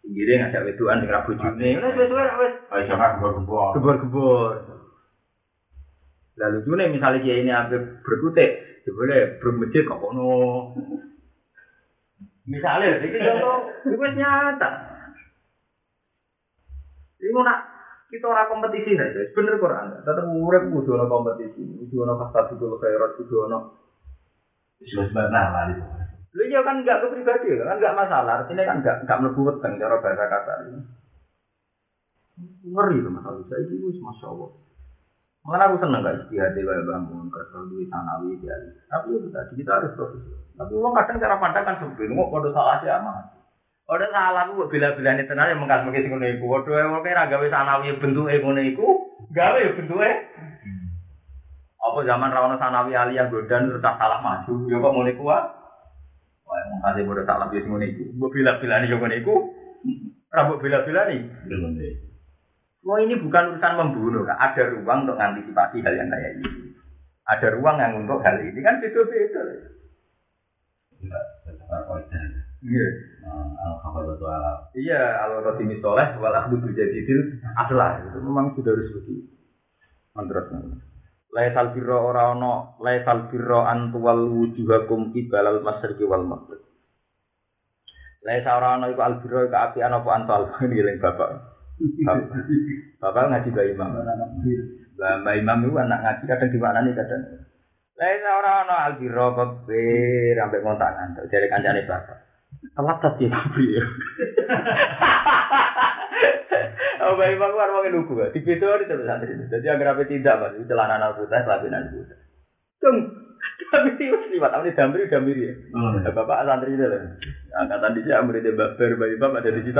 Pinggirnya ngajak weduan di rabu juni, wes wes wes wes, Ayo jangan gembor-gembor. gebor gebor. Lalu june misalnya dia ini ambil berkutik, ya boleh bermasjid kok kono. Misalnya, ini contoh, itu nyata. Ini nak kita orang kompetisi nih, guys. Bener Quran. Tetap urip kudu ono kompetisi, kudu ono kasabiqul khairat, kudu ono. Sudah sebentar lah itu. Lu iya kan enggak ke pribadi kan enggak masalah. Artinya kan enggak enggak mlebu weteng cara bahasa kasar. Ngeri tuh masalah saya itu wis masya Allah. Makanya aku seneng gak istihad dewa bangun kerja duit tanawi dia. Tapi itu tadi kita harus profesional. Tapi uang kadang cara pandang kan sempit. Mau kode salah sih aman. Kode salah aku bila-bila ini tenar yang mengkas mengkis ngono iku. Kode yang kira gawe sanawi bentuk ngono iku, gawe bentuknya. Apa zaman rawono sanawi aliyah godan terus salah maju. Ya kok iku ah. Wah, mau kasih bodoh salah bis ngono iku. Mbok bila-bila nih yo ngono iku. Rambut bila-bila nih. Belum deh. Wah ini bukan urusan membunuh, Kak. ada ruang untuk mengantisipasi hal yang kayak ini. Ada ruang yang untuk hal ini kan beda-beda. Iya. Itu ala. Iya, kalau roti misoleh, wal ahdu bijadidil aslah. Itu memang sudah harus begitu. Mantras. Laisal birro ora ono, laisal birro antuwal wujuhakum ibalal masyriqi wal maghrib. Laisa ora ono iku al birro iku api ana apa antal ini eling bapak. Bapak, bapak ngaji Mbak Imam. Mbak Mbak Imam itu anak ngaji kadang dimaknani kadang. Laisa ora ono al birro kebir sampai ngontangan. Dari kancane bapak. Telat tadi ya. Oh, bayi bangku harus pakai lugu ya. Di video ini terus santri. Jadi agar apa tidak mas, celana anak putih, lapisan putih. Tung, tapi itu seliwat. Apa nih damri damri ya? Bapak santri itu lah. Angkatan di sini amri dia baper bayi bapak ada di situ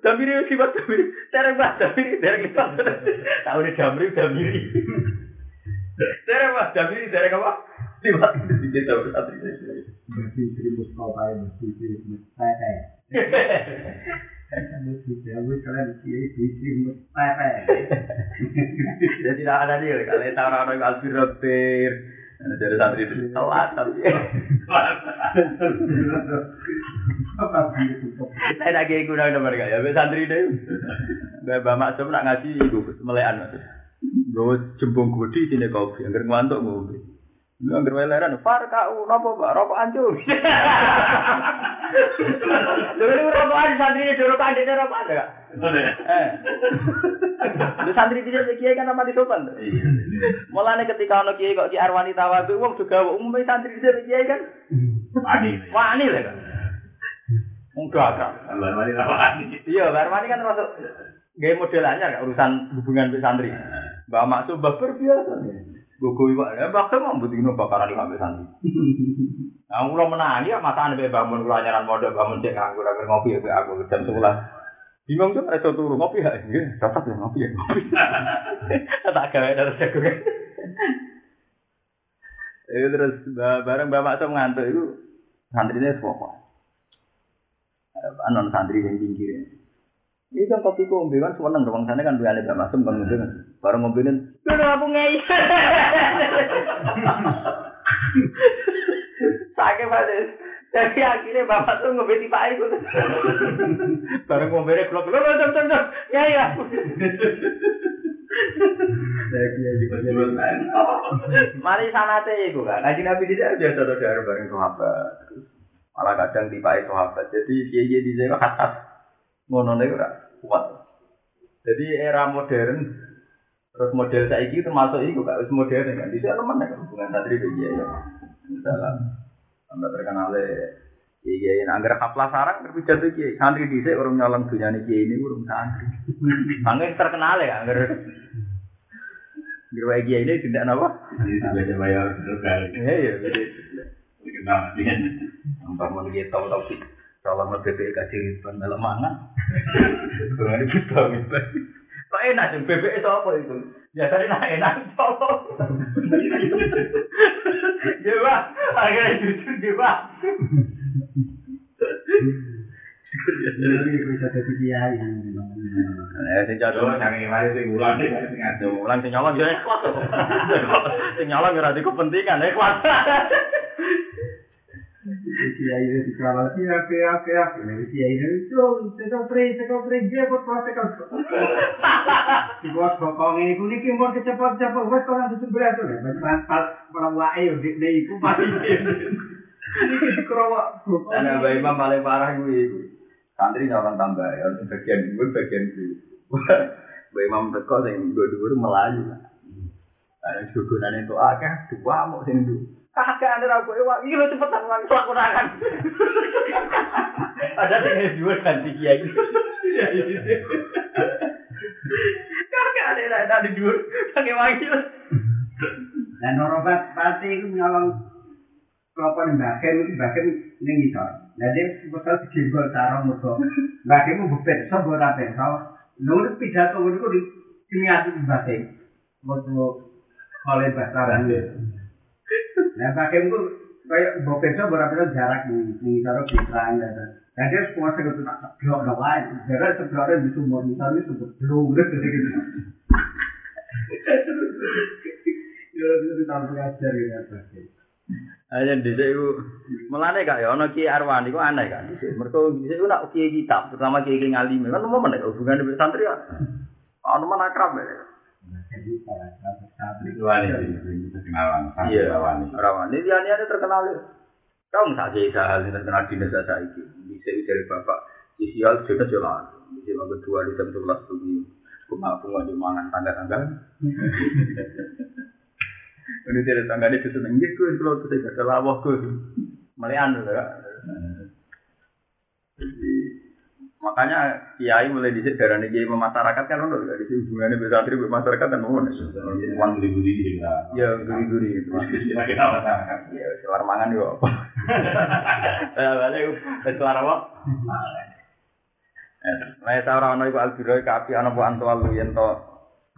damri itu seliwat damri. Tereng mas damri, tereng kita. Tahu nih damri damri. Tereng mas damri, tereng apa? Seliwat di situ santri. Berarti seribu sekolah berarti seribu pepe. Mesti jauh kalian kiai bisi pepe. Jadi tidak ada nih, kalau tahu orang orang jadi santri itu telat tapi. Saya nak kiai guna nomor gak ya, santri deh. Bapak maksud nak ngaji itu melekan maksud. Gue jembung gudi sini kopi, angker ngantuk ngombe. Lu angker weleran, far kau nopo pak, rokok ancur. Jadi rokok ancur santri ini rokok ancur rokok ada gak? Eh, lu santri tidak kiai kan apa di sopan? Mulane ketika ono kiai kok ki arwani tawadhu wong juga umumnya santri dhisik kiai kan Wani. wani lho kan. Enggak akrab. Luar mari rawani. Iya, Mbak Armani kan termasuk gaya model anyar urusan hubungan santri. Mbak Maksud Mbak biasa. Gogo iwak, ya Mbak Kem mau butuh bakaran di santri. Nah, kula menangi ya mata ane bangun kula nyaran modal bangun cek nganggur agar ngopi ya aku jam sekolah. Bingung tuh ada turu ngopi ya, iya, dapat ya ngopi ya ngopi. Tak gawe terus jagung. Itu terus ba- bareng bapak tuh ngantuk itu santrinya semua. Anon santri yang pinggir. Ini kan kopi kombe kan seneng dong sana kan dua ada masuk bang ngombe kan. Bareng ngombe kan. Dulu aku ngei. Sakit banget. Jadi akhirnya bapak tuh ngombe di pak itu. Bareng ngombe deh blok blok blok blok blok. Ya ya. Mari sanate iku kan. Ngaji Nabi tidak biasa saudara bareng sahabat. Malah kadang tipai sahabat. Jadi kiai di sana khas ngono niku ora kuat. Jadi era modern terus model saiki termasuk iku gak wis modern kan. Dhisik nemen kan hubungan santri be kiai ya. Misalnya anda terkenal kiai kiai anggar haflah sarang berbicara kiai santri dhisik urung nyolong dunyane kiai ini urung santri. Angger terkenal ya angger Gerwa kiai ini tidak apa? Sebagai bayar berkali. Iya iya. jadi Kenal dia. Mbak mau dia tahu tahu sih. Kalau mau BPK kasih dalam mangan. Kurang ini kita gitu. Kok enak sih BPK itu apa itu? Biasanya enak enak? Ya pak, akhirnya jujur dia pak. Jadi bisa jadi kiai. Eh, sing jatuh. Terus yang ini mari sing ulang sing mari sing adu. Ulang sing nyolong ya ikhlas. Sing nyolong ya ada kepentingan ikhlas. decía y registraba así, a que, a que, a que, me decía y registró, y se cao tres, se cao tres, llevo, pues se cao Si vos sopón y con el kimbor que se pasa, se pasa, pues con la sombra, tú le Imam paling parah gue itu. Santri gak akan tambah, harus bagian gue bagian sih. Mbak Imam teko yang dua-dua melayu. Ada sugunan itu akeh, dua mau sini dulu. Kakak ada aku ewa, ini lo cepetan ulang aku nangan. Ada sing dua ganti kiai. Kakak ada yang ada di dua, pakai wakil. Dan norobat pasti itu nyolong kelapa nih bagian itu bagian ning ngisor. Jadi bakal digembol sarong musuh. Bagian mau bupet so ora beso. Nurut pidato itu di sini atu bagian. Waktu oleh bahasa Nah bagian itu kayak bupet so ora beso jarak ning ning ngisor kisaran gitu. Jadi harus puasa gitu tak seblok dong aja. Jadi sebloknya di sumur ngisor itu belum gitu gitu. Ya itu tahu ngajar gitu bagian. Aja dhisik iku melane gak ya ana Ki Arwani iku aneh kan dhisik. Mergo dhisik nak kiai kitab, terutama kiai ngalim kan mau menek hubungan dengan santri ya. Ana mana akrab ya. Kenalan. Iya, wali. Arwani dia dia terkenal ya. Kau nggak saja hal yang terkenal di desa saya ini. Bisa dari bapak. Isial sudah jelas. Bisa yang kedua di jam sebelas pagi. Bunga bunga di mangan tangga tangga. Ini dari tangga ini seneng gitu. Kalau tuh saya ada lawah gue. Melian ya. Jadi Makanya kiai mulai disit darah kiai masyarakat kan untuk dari sini hubungannya bisa atribut masyarakat dan mohon. Uang guri-guri ya. Guri-guri itu. Ya selar mangan juga apa. Ya balik selar apa? Eh, nah saya orang noy kok albiroy kapi anak buan tua lu to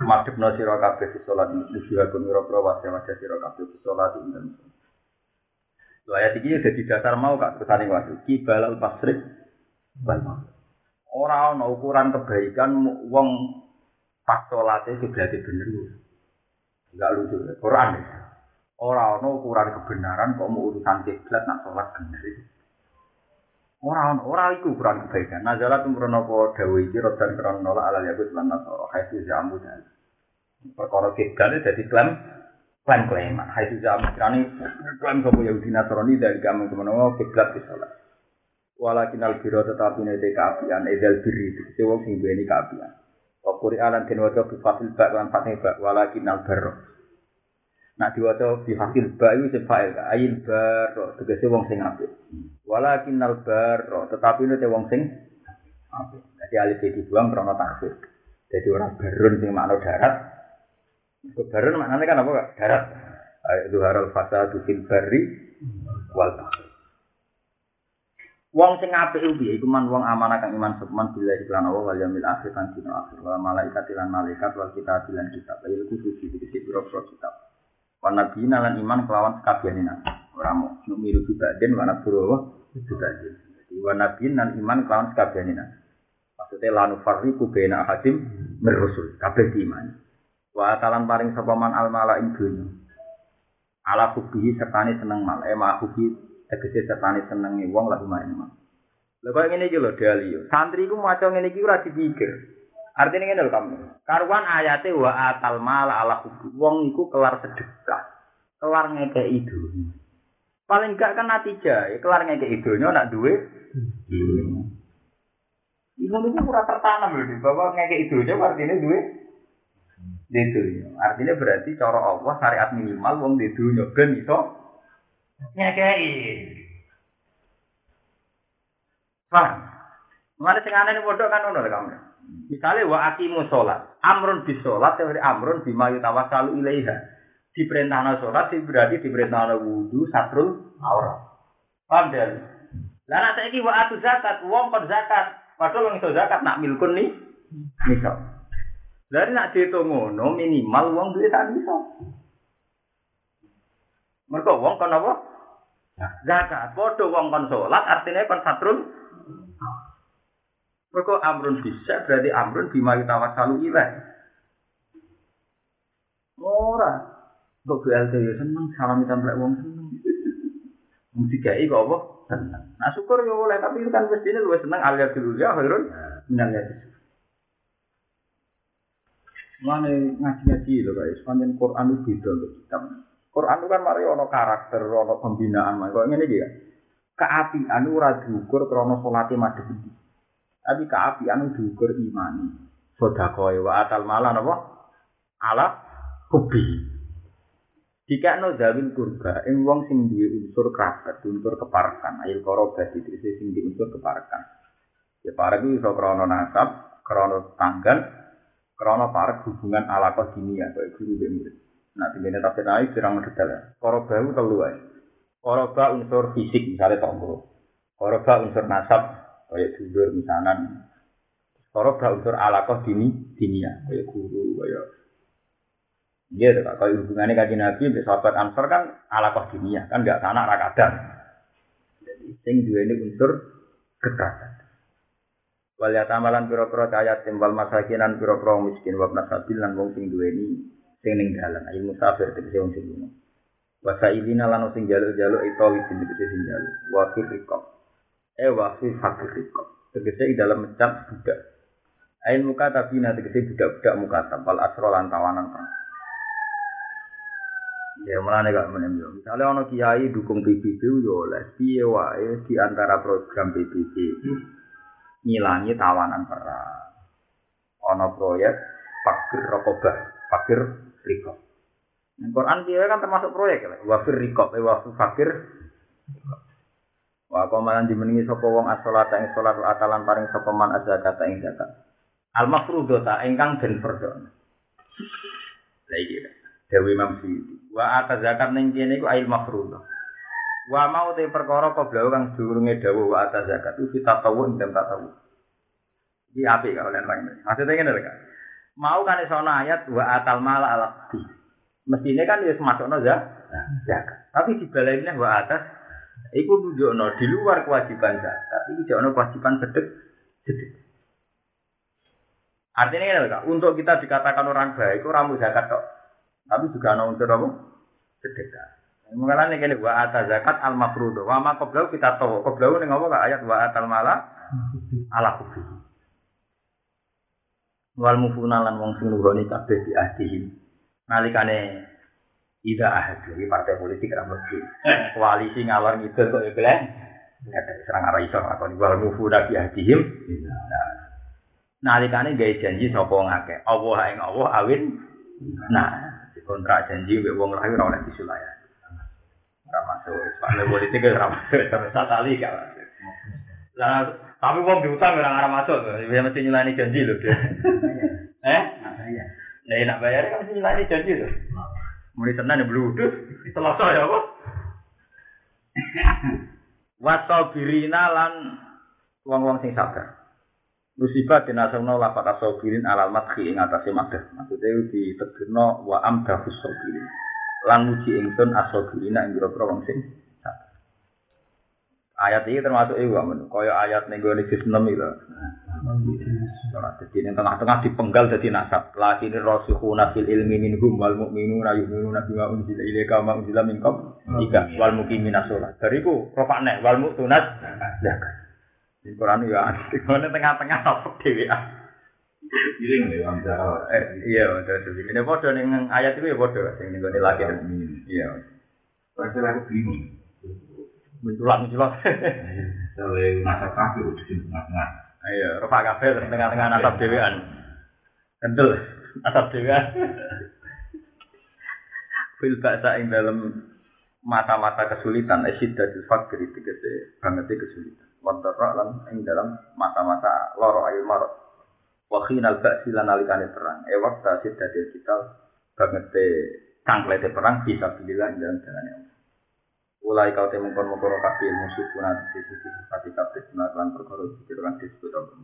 madep no siro kafe di sholat di sholat gunung robro wasya wasya siro kafe di sholat ayat ini jadi dasar mau kak kesana waktu kibalal pasrik balik Ora ana ukuran kebaikan wong pas salate berarti bener. Enggak lucu. Quran ya. Ora ana ukuran kebenaran kok mau urusan kiblat nak salat bener. Ora ana, ora iku ukuran kebaikan. Nazalat umrono apa dawuh iki rodan krono nolak ala yahud lan nasara haitsu jamu dan. Perkara kiblat dadi klaim klaim klaim. Haitsu jamu kirani klaim sapa Yahudi Nasrani dari kamu kemenawa kiblat di salat. walakin al biro tetapi nate kapian edel biri itu wong sing duweni kapian Wakuri alam dan wajah bifasil bak lan fatih bak walakin al baro. Nak diwajah bifasil bak itu sefail gak ayin baro tegasnya wong sing apik Walakin al baro tetapi nate wong sing apik Jadi alif e jadi buang karena takfir. Jadi orang berun sing makna darat. Berun maknanya kan apa gak darat? Ayat duharal fasa dufin bari wal takfir. Wong sing apik piye iku man wong amanah kang iman sepeman bila iklan Allah wal yaumil akhir kan dina akhir wal malaikat lan malaikat wal kitab lan kitab ayo kudu sisi biro-biro kitab. Wan nabi lan iman kelawan sekabiane nabi. Ora mau numiru juga den wana buru juga. Jadi wan nabi lan iman kelawan sekabiane nabi. Maksudnya lanu farriku bena hadim merusul kabeh iman. Wa talan paring sapa man al malaik dunya. Ala kubihi sertane seneng mal, eh ma tegese setane senenge wong lagi main mah. Lha kok ngene iki lho Dali. Santri ku maca ngene iki ora dipikir. Artinya ngene lho kamu. Karuan ayate wa atal mal ala hubu. Wong iku kelar sedekah. Kelar ngekeki dunya. Paling gak kan natija, kelar ngekeki dunya nak duwe. Iku niku ora tertanam lho, bahwa ngekeki dunya artinya duwe. Itu artinya berarti cara Allah syariat minimal wong di dunya ben iso nyekei. Paham? Mulane sing aneh padha kan ngono kamu. Misale wa aqimu sholat, amrun bis sholat teori amrun bima yutawassalu ilaiha. Diperintahna sholat berarti diperintahna wudu satrul aurat. Paham ya? Lah nek saiki wa atu zakat, wong kon zakat, padahal wong iso zakat nak milkun nih. Misal. Dari nak dihitung ngono minimal wong duwe tak bisa. Mereka wong kon apa? Zakat. Padha wong kon salat artinya kon satrul. Mereka amrun bisa berarti amrun bima tawassalu ilaih. Ora. Kok BLT ya seneng salam templek wong seneng. Wong dikai kok apa? Seneng. Nah syukur ya boleh tapi itu kan mestinya lu seneng alias dulu ya khairun minal yadis. Mana ngaji-ngaji lho guys, panjang Quran itu beda loh kitab. Quran itu kan mari ono karakter, ono pembinaan, kok ngene iki ya. Keapian ora diukur krana salate madhep iki. Tapi keapian diukur imani. Sedekah wa atal malan apa? Ala hobi. Jika no zawil kurba, ing wong sing duwe unsur kerabat, unsur keparakan, ayil korobat itu sing duwe unsur keparakan. Ya para itu iso krono nasab, krono tanggal, krono para hubungan ala dunia, kayak guru dan murid. Nah, tinggalnya tapi naik kirang detail ya. Koroba itu telu ya. Koroba unsur fisik, misalnya tonggo. Koroba unsur nasab, kayak dulur misalnya. Koroba unsur ala dini, dinia, kayak guru, kayak Iya, yeah, kalau hubungannya kaji Nabi, sahabat Ansor kan ala dunia, kan nggak tanah rakadan. Jadi, sing dua ini unsur kekerasan. Wal yatamalan pira-pira ayat timbal masakinan pira-pira miskin wa nasabil lan wong sing duweni sing ning dalan ayo musafir tegese wong sing lunga. Wa sailina lan sing jaluk-jaluk itu wis tegese sing jaluk. Wa fi riqab. Eh wa fi fakir riqab. Tegese dalam mencap budak. Ain muka tapi nanti tegese budak-budak muka tampal asro lan tawanan perang. Ya mulane gak menem yo. Misale ana kiai dukung PBB yo oleh piye wae di antara program PBB ngilangi tawanan perang. Ana proyek fakir rokobah, fakir rikob. Nah, Quran dia kan termasuk proyek ya, wafir rikob, eh wafir fakir. Wa komalan dimeningi sapa wong as-salat ing salat atalan paring sapa man az-zakat ing zakat. Al-mafrudata ingkang den fardhu. Lah iki. Dewi Imam Syuuti. Wa ata zakat ning kene iku ail mafruḍah. Wa mau te perkara koblau kang durunge dawuh wa ata zakat itu kita tahu ing tak tahu. Iki apik kalau lan rang. Maksudnya ngene lho kan. Mau kan iso ayat wa atal mala ala. Mestine kan wis masukno ya. Zakat. Tapi dibalainnya wa atas iku nunjukno di luar kewajiban zakat. Iki jono kewajiban sedek sedek. Artinya ini lho, untuk kita dikatakan orang baik, itu ramu zakat kok. Tapi juga ada unsur apa? Sedekah. Mengalami kene wa ata zakat al mafruḍ. Wa ma qablau kita tahu. Qablau ning apa ayat wa atal mala ala kufi. Wal mufuna lan wong sing nuruni kabeh di ahdihim. Nalikane ida ahad iki partai politik ra mesti. Koalisi ngawar ngidul kok ya kelen. Ada serang arah iso lakoni wal mufuna bi ahdihim. Nalikane gawe janji sapa ngake. Allah ing Allah awin. Nah, Dikontrak janji mbek wong lain ora oleh disulayani. Ora masuk. Soalnya politik ora masuk terus kali gak Lah tapi wong diutang ora ora masuk. Ya mesti nyulani janji lho dia. Eh? Nah, enak bayar kan mesti nyulani janji lho. Mulai Senin ya bludus, Selasa ya apa? Wasabirina lan wong-wong sing sabar. Musibah dinasabna lapat asabirin alal madhi ing atase madah. Maksudnya ditegirno wa amdahus sabirin. Lan muji ingsun asabirina ing pira wong sing. Ayat ini termasuk iku amun kaya ayat 6 iki lho. Ora dadi ning tengah-tengah dipenggal dadi nasab. Lakini rasikhuna fil ilmi minhum wal mu'minuna yu'minuna bima unzila ilaika wa ma unzila minkum. Tiga wal muqimina sholat. Bariku rofakne wal mu'tunat zakat. Di Quran ya. Ngene tengah-tengah apa dhewean. Iring Jawa. Eh, iya, betul. Ini padha ning ayat itu ya sing ning gone lagi. Iya. Pasti aku bingung. Munculat-munculat. Soalnya masa kafe udah di tengah-tengah. Iya, rofak kabeh terus tengah-tengah nasab dhewean. Kentul nasab dhewean. Fil ba'sa ing dalam mata-mata kesulitan esyiddatul fakri tegese banget kesulitan. Wadara lan ing dalam mata-mata loro ayu marot. Wa khinal ba'si lan nalikane perang. E wakta siddatil kita banget tangklete perang bisa bilillah ing dalam jalan Allah. Ulai kau temu kon mengkono kabeh musuh punat sisi sisi pati kabeh melakukan perkara itu kan disebut apa.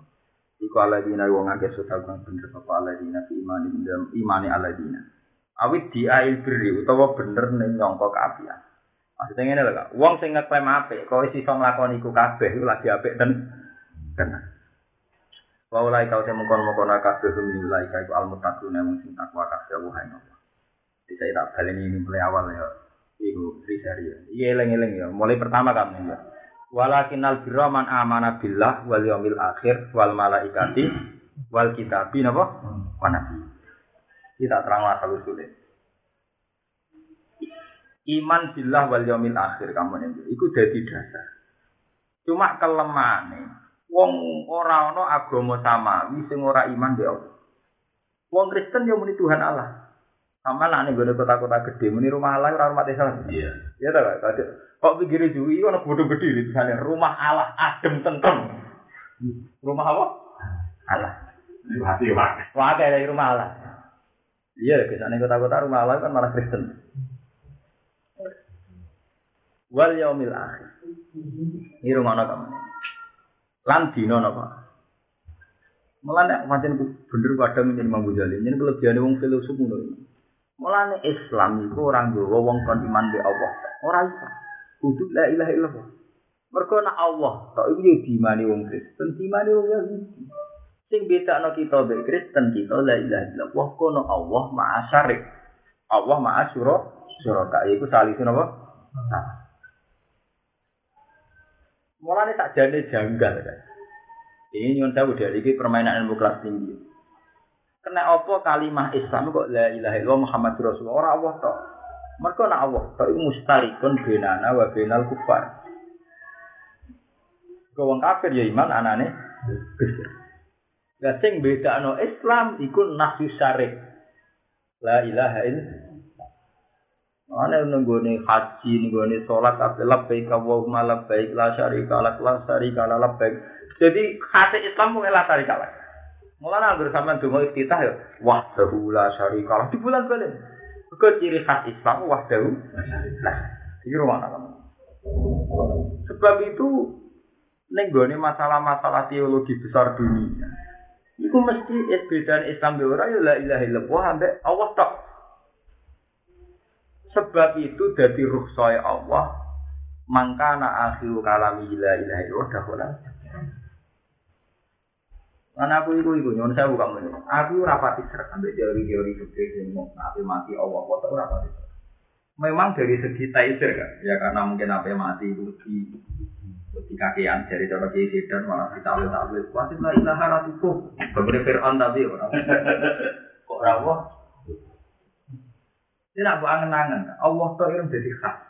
Iku aladina wong akeh sudah kang bener apa aladina fi imani dalam imani aladina. Awit diail beri utawa bener ning nyangka kaapian. Maksudnya ngene lho wong sing ngeklaim apik kok wis iso nglakoni iku kabeh iku lagi apik ten tenan. Wa ulai kau temu kon mengkono kabeh humilai iku almuttaquna mung sing takwa kabeh wa hayna. Bisa tak baleni ini mulai awal ya. Iku kriteria. Iya eleng-eleng ya. Mulai pertama kan ya. Walakin al man amana billah wal yaumil akhir wal malaikati wal kitabi napa? Wa. Kita terang asal usulnya. Iman billah wal yaumil akhir kamu nih. Iku jadi dasar. Cuma kelemahane wong ora ana agama samawi sing ora iman be. Wong Kristen yo muni Tuhan Allah. Sama lah nih gue kota-kota gede, muni rumah Allah ora rumah desa. Iya. Ya tak kok. Kok pikir juwi ono bodho gede di sana rumah Allah adem tentrem. Rumah apa? Allah. Hati. Wah, kayak dari rumah Allah. Iya, ke sana kota-kota rumah Allah kan malah Kristen. Wal yaumil akhir. Ini rumah apa kamu? Lan dino napa? Malah nek pancen bener kadang menjadi Imam Ghazali, ini kelebihan wong filosof ngono. Mulane Islam iku ora nggawa wong kon iman be Allah. Ora iso. Kudu la ilaha illallah. Mergo nek Allah tok iku yo dimani wong Kristen, dimani wong Yahudi. Sing bedakno kita be Kristen kita la ilaha illallah kono Allah maha syarik. Allah maha syura syuraka iku salisun apa? Nah. Mulane tak jane janggal kan. Ini nyuwun sewu dari ini permainan ilmu kelas tinggi. Kena apa kalimah Islam kok la ilaha illallah Muhammad Rasulullah ora Allah tok. Mergo nek Allah tok iku mustarikun benana wa benal kufar. Kau wong kafir ya iman anane. Lah sing bedakno Islam iku nafsu syarik. La ilaha illallah. Ana nenggone haji, nenggone salat kabeh labbaik Allahumma labbaik la syarika lak la syarika la labbaik. Jadi khase Islam mung la syarika lak. Mulane anggere sampean donga iftitah ya wahdahu la syarika lah di bulan balen. Kok ciri khas Islam wahdahu la Iki rumah kamu. Sebab itu nenggone masalah-masalah teologi besar dunia. Iku mesti bedaan Islam be ora ya la ilaha illallah ambek Allah tok. Sebab itu dari ruh saya Allah mangkana akhiru kalami la ilaha illallah dakhala. Karena aku itu itu nyon saya bukan menyon. Aku rapati serak sampai teori-teori fikih yang mau nabi mati Allah kok ora rapati. Memang dari segi taisir kan, ya karena mungkin apa mati itu di di kakian dari cara kiai dan malah kita tahu tahu pasti la ilaha ratuku. Berbeda Fir'aun tadi orang. Kok rawah? Tidak aku angen-angen. Allah tuh yang jadi khas.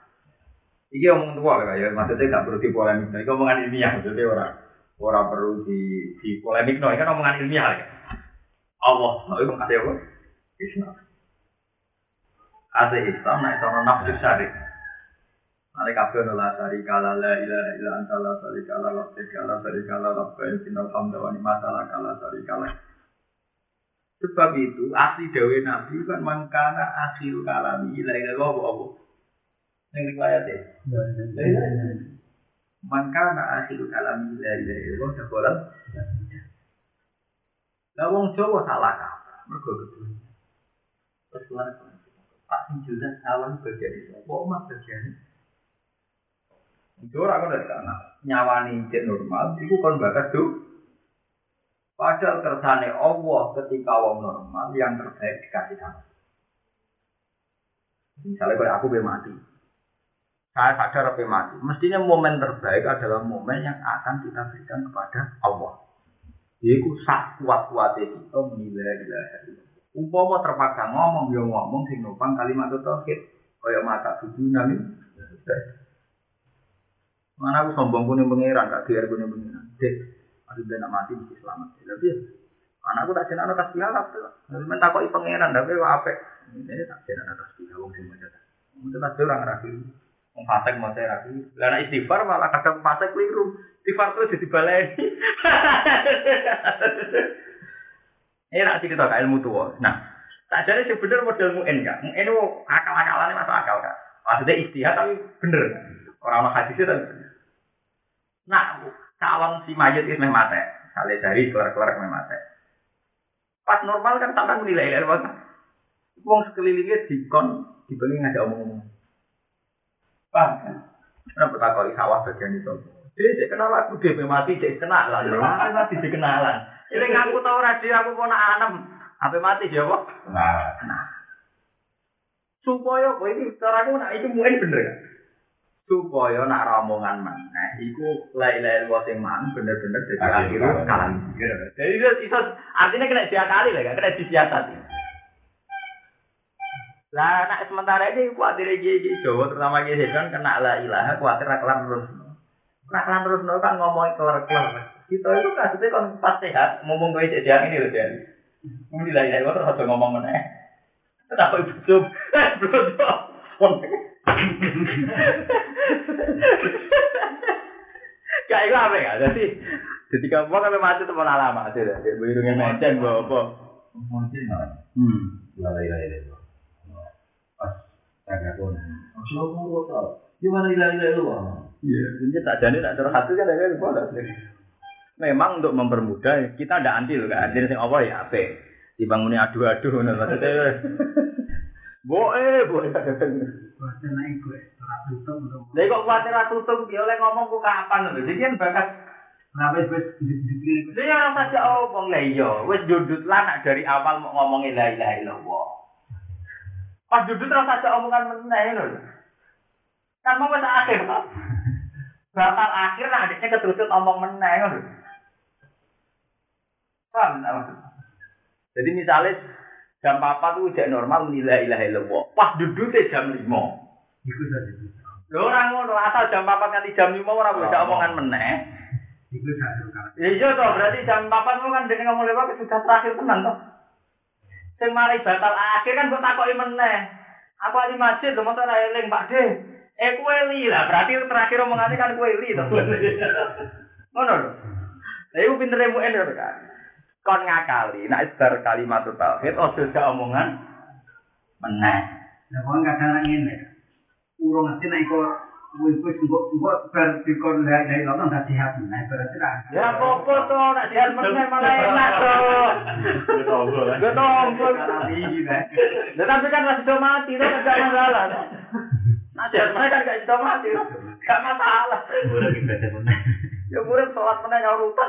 Iki omong tua ya, maksudnya gak perlu dipolemik. Ini omongan ilmiah, maksudnya orang orang perlu di di polemik. No, ini kan omongan ilmiah ya. Allah, itu ada apa? Islam. Ate Islam nek ana nafsu syarif. Ane kabeh ana la syarika la la ilaha illa anta la syarika la la syarika la syarika la rabbana innal hamda wa ni'mata laka la syarika la. Sebab itu asli dawe Nabi kan mangkana akhir kalami la ilaha illallah apa? Ning riwayat e. Mangkana akhir kalami la ilaha illallah dakhala. Lah wong Jawa salah kaprah mergo kedunya. Terus keluar Pak jelas awan bagian itu, apa omah bagian itu? Orang kan dari sana, nyawani cek normal, itu kan bakat tuh. Padahal kersane Allah ketika wong normal yang terbaik dikasih sama. Misalnya kalau aku be mati, saya sadar be mati. Mestinya momen terbaik adalah momen yang akan kita berikan kepada Allah. Yaitu sak kuat kuatnya kita menilai ilaha Umpama terpaksa ngomong ya ngomong sing numpang kalimat tauhid kaya mata tujuh nami. Mana aku sombong punya pangeran, gak biar punya pangeran. Dek, aku nak mati mesti selamat. Tapi anakku tak jenah anak kasih alap tuh. Tapi minta kok pangeran, tapi apa? Ini tak jenah anak kasih alap sing macam itu. Mungkin pasti orang rapi. Fasik mau saya rapi. Lah nek istighfar malah kadang fasik keliru. Istighfar tuh jadi baleni. Ini nak cerita ke ilmu tua. Nah, tak jadi sebenarnya model mu'en kan. Mu'en itu akal-akalannya masuk akal kan. Maksudnya istihad tapi bener. Orang-orang hadisnya tapi bener. Nah, calon si mayat itu memang mati. Kali dari keluar-keluar memang mati. Pas normal kan tak menilai ilmu. Wong sekelilingnya dikon dibeli ngajak omong-omong. Paham? Kenapa tak kali sawah bagian itu? Dia kenal aku dia mati, dia kenal lah. Mati dia kenalan. Ini ngaku tau radio aku nak anem. Apa mati dia kok? Nah, Nah. Supaya kowe iki cara aku nak iki muen bener kan? Supaya nak romongan mana, iku la-ilaha illallah sing man bener-bener dadi Akhir akhir kalam. Jadi itu iso artinya kena diakali lah, kan? kena disiasati. Lah nak sementara ini kuatir iki Jawa terutama iki kan kena la ilaha kuatir kelar terus. Nak kelar terus kan ngomong kelar-kelar. Kita itu kasusnya kan pas sehat, ngomong gue jadi ini loh jadi. Mungkin la ilaha terus aja ngomong meneh. Kenapa ibu sum? Gak itu apa ya? Jadi, ketika mau kami mati teman lama aja deh. Berhidungnya mencen, gue apa? mungkin lah. Hmm. La ilaha illallah. Pas jaga pun. Masya Allah, gua tahu. Gimana la ilaha illallah? Iya, ini tak jadi tak curhat itu kan ada boleh. Memang untuk mempermudah kita ada anti loh kan. Jadi sing Allah ya apa? Dibanguni adu-adu ngono maksudnya. Boe, boe iku ora tutup untuk Lah kok kuwatir ra tutup ya oleh ngomong ku kapan lho. Jadi kan bakat Kenapa wis dikira Dia orang saja omong lah iya, wis dudut lah nak dari awal mau ngomongin la ilaha illallah. Pas dudut terus saja omongan meneh lho. Kan mau wis akhir kok. Bakal akhir nah adiknya keterusut omong meneh lho. Paham tak maksudnya? Jadi misalnya jam 4 tuh udah normal nilai ilaha illallah. Pas dudutnya jam 5. iku saja. Lho ora ngono, asal jam 4 nganti jam 5 ora bisa omongan meneh. Iku saja iya toh, berarti jam 8 mu kan dengan ngomong lewat sudah terakhir tenan toh. Sing mari batal akhir kan kok takoki meneh. Aku ali masjid lho ora eling Pak De. Eh kowe li lah, berarti terakhir omongane kan kowe li toh. Ngono lho. Lah iku pintere mu ender kan. Kon ngakali, nek bar kalimat tauhid ojo gak omongan meneh. Lah kok kadang ngene. Urung ngerti nek iku wis mbok ben dikon lek nek ngono dak sehat meneh berarti ra. Ya popo to nek sehat meneh malah enak to. Gedong to. Gedong to. Tapi kan wis do mati to gak masalah. salah. Nah sehat meneh kan gak do mati to. Gak masalah. Murah ki bete meneh. Ya murah salat meneh ora utak.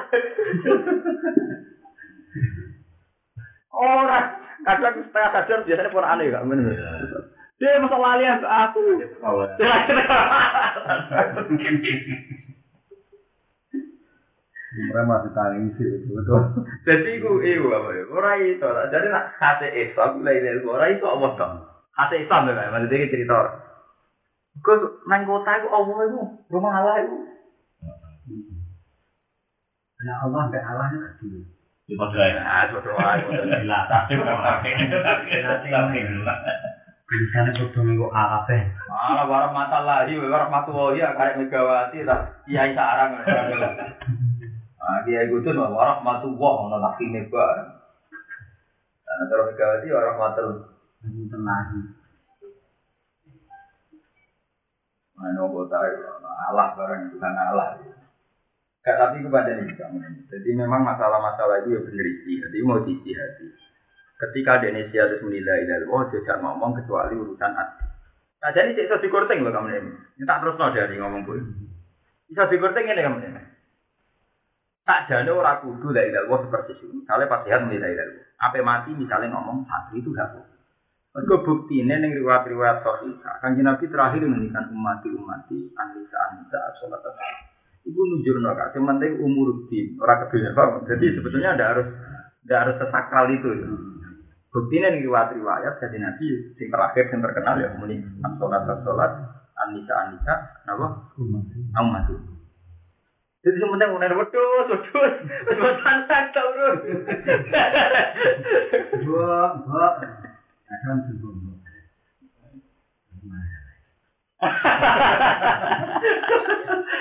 Ora kadang setengah kadang biasanya pun aneh gak kak, Dia masa lali aku. Mereka masih tangis sih, betul. Jadi ku iku apa ya? Ora itu lah. Jadi nak khase Islam lain dari ora itu apa toh? Khase Islam ya, maksudnya iki cerita. Kau nang kota itu Allah itu rumah Allah itu. Lah Allah mbek Allah itu dulu. Di padha ae. Ah, sudah wae. Gila, Kelisane foto minggu ape. Malah warah mata lagi, warah matu wali, karek megawati, tak iya isa arang. Nah, dia ikutin, warah matu wah, malah laki meba. Karena kalau megawati, warah matu. Ini tenang. Nah, ini aku Allah barang itu kan Allah. Kak, tapi kepada ini, kamu. Jadi memang masalah-masalah itu ya benar-benar. Jadi mau dicihati. Jadi Ketika Indonesia harus menilai dari oh tidak ngomong kecuali urusan hati. Nah jadi bisa dikorting loh kamu ini. Ini tak terus no dari ngomong pun. Bisa dikorting ini kamu ini. Tak jadi orang kudu dari dalam seperti itu. Misalnya pasihan menilai dari apa mati misalnya ngomong santri itu gak boleh. Mereka bukti ini yang riwayat-riwayat sahihah. Kan Nabi terakhir menghentikan umati umati anisa sholat Ibu nujur noka. Sementing umur di orang kedua. Jadi sebetulnya ada harus ada harus sesakral itu. Ya. Bukti ini riwayat-riwayat jadi Nabi yang terakhir yang terkenal ya muni sholat sholat anisa anisa apa umati. Jadi sementing udah wedus wedus wedus santai turun. Dua, dua. Akan sebelum.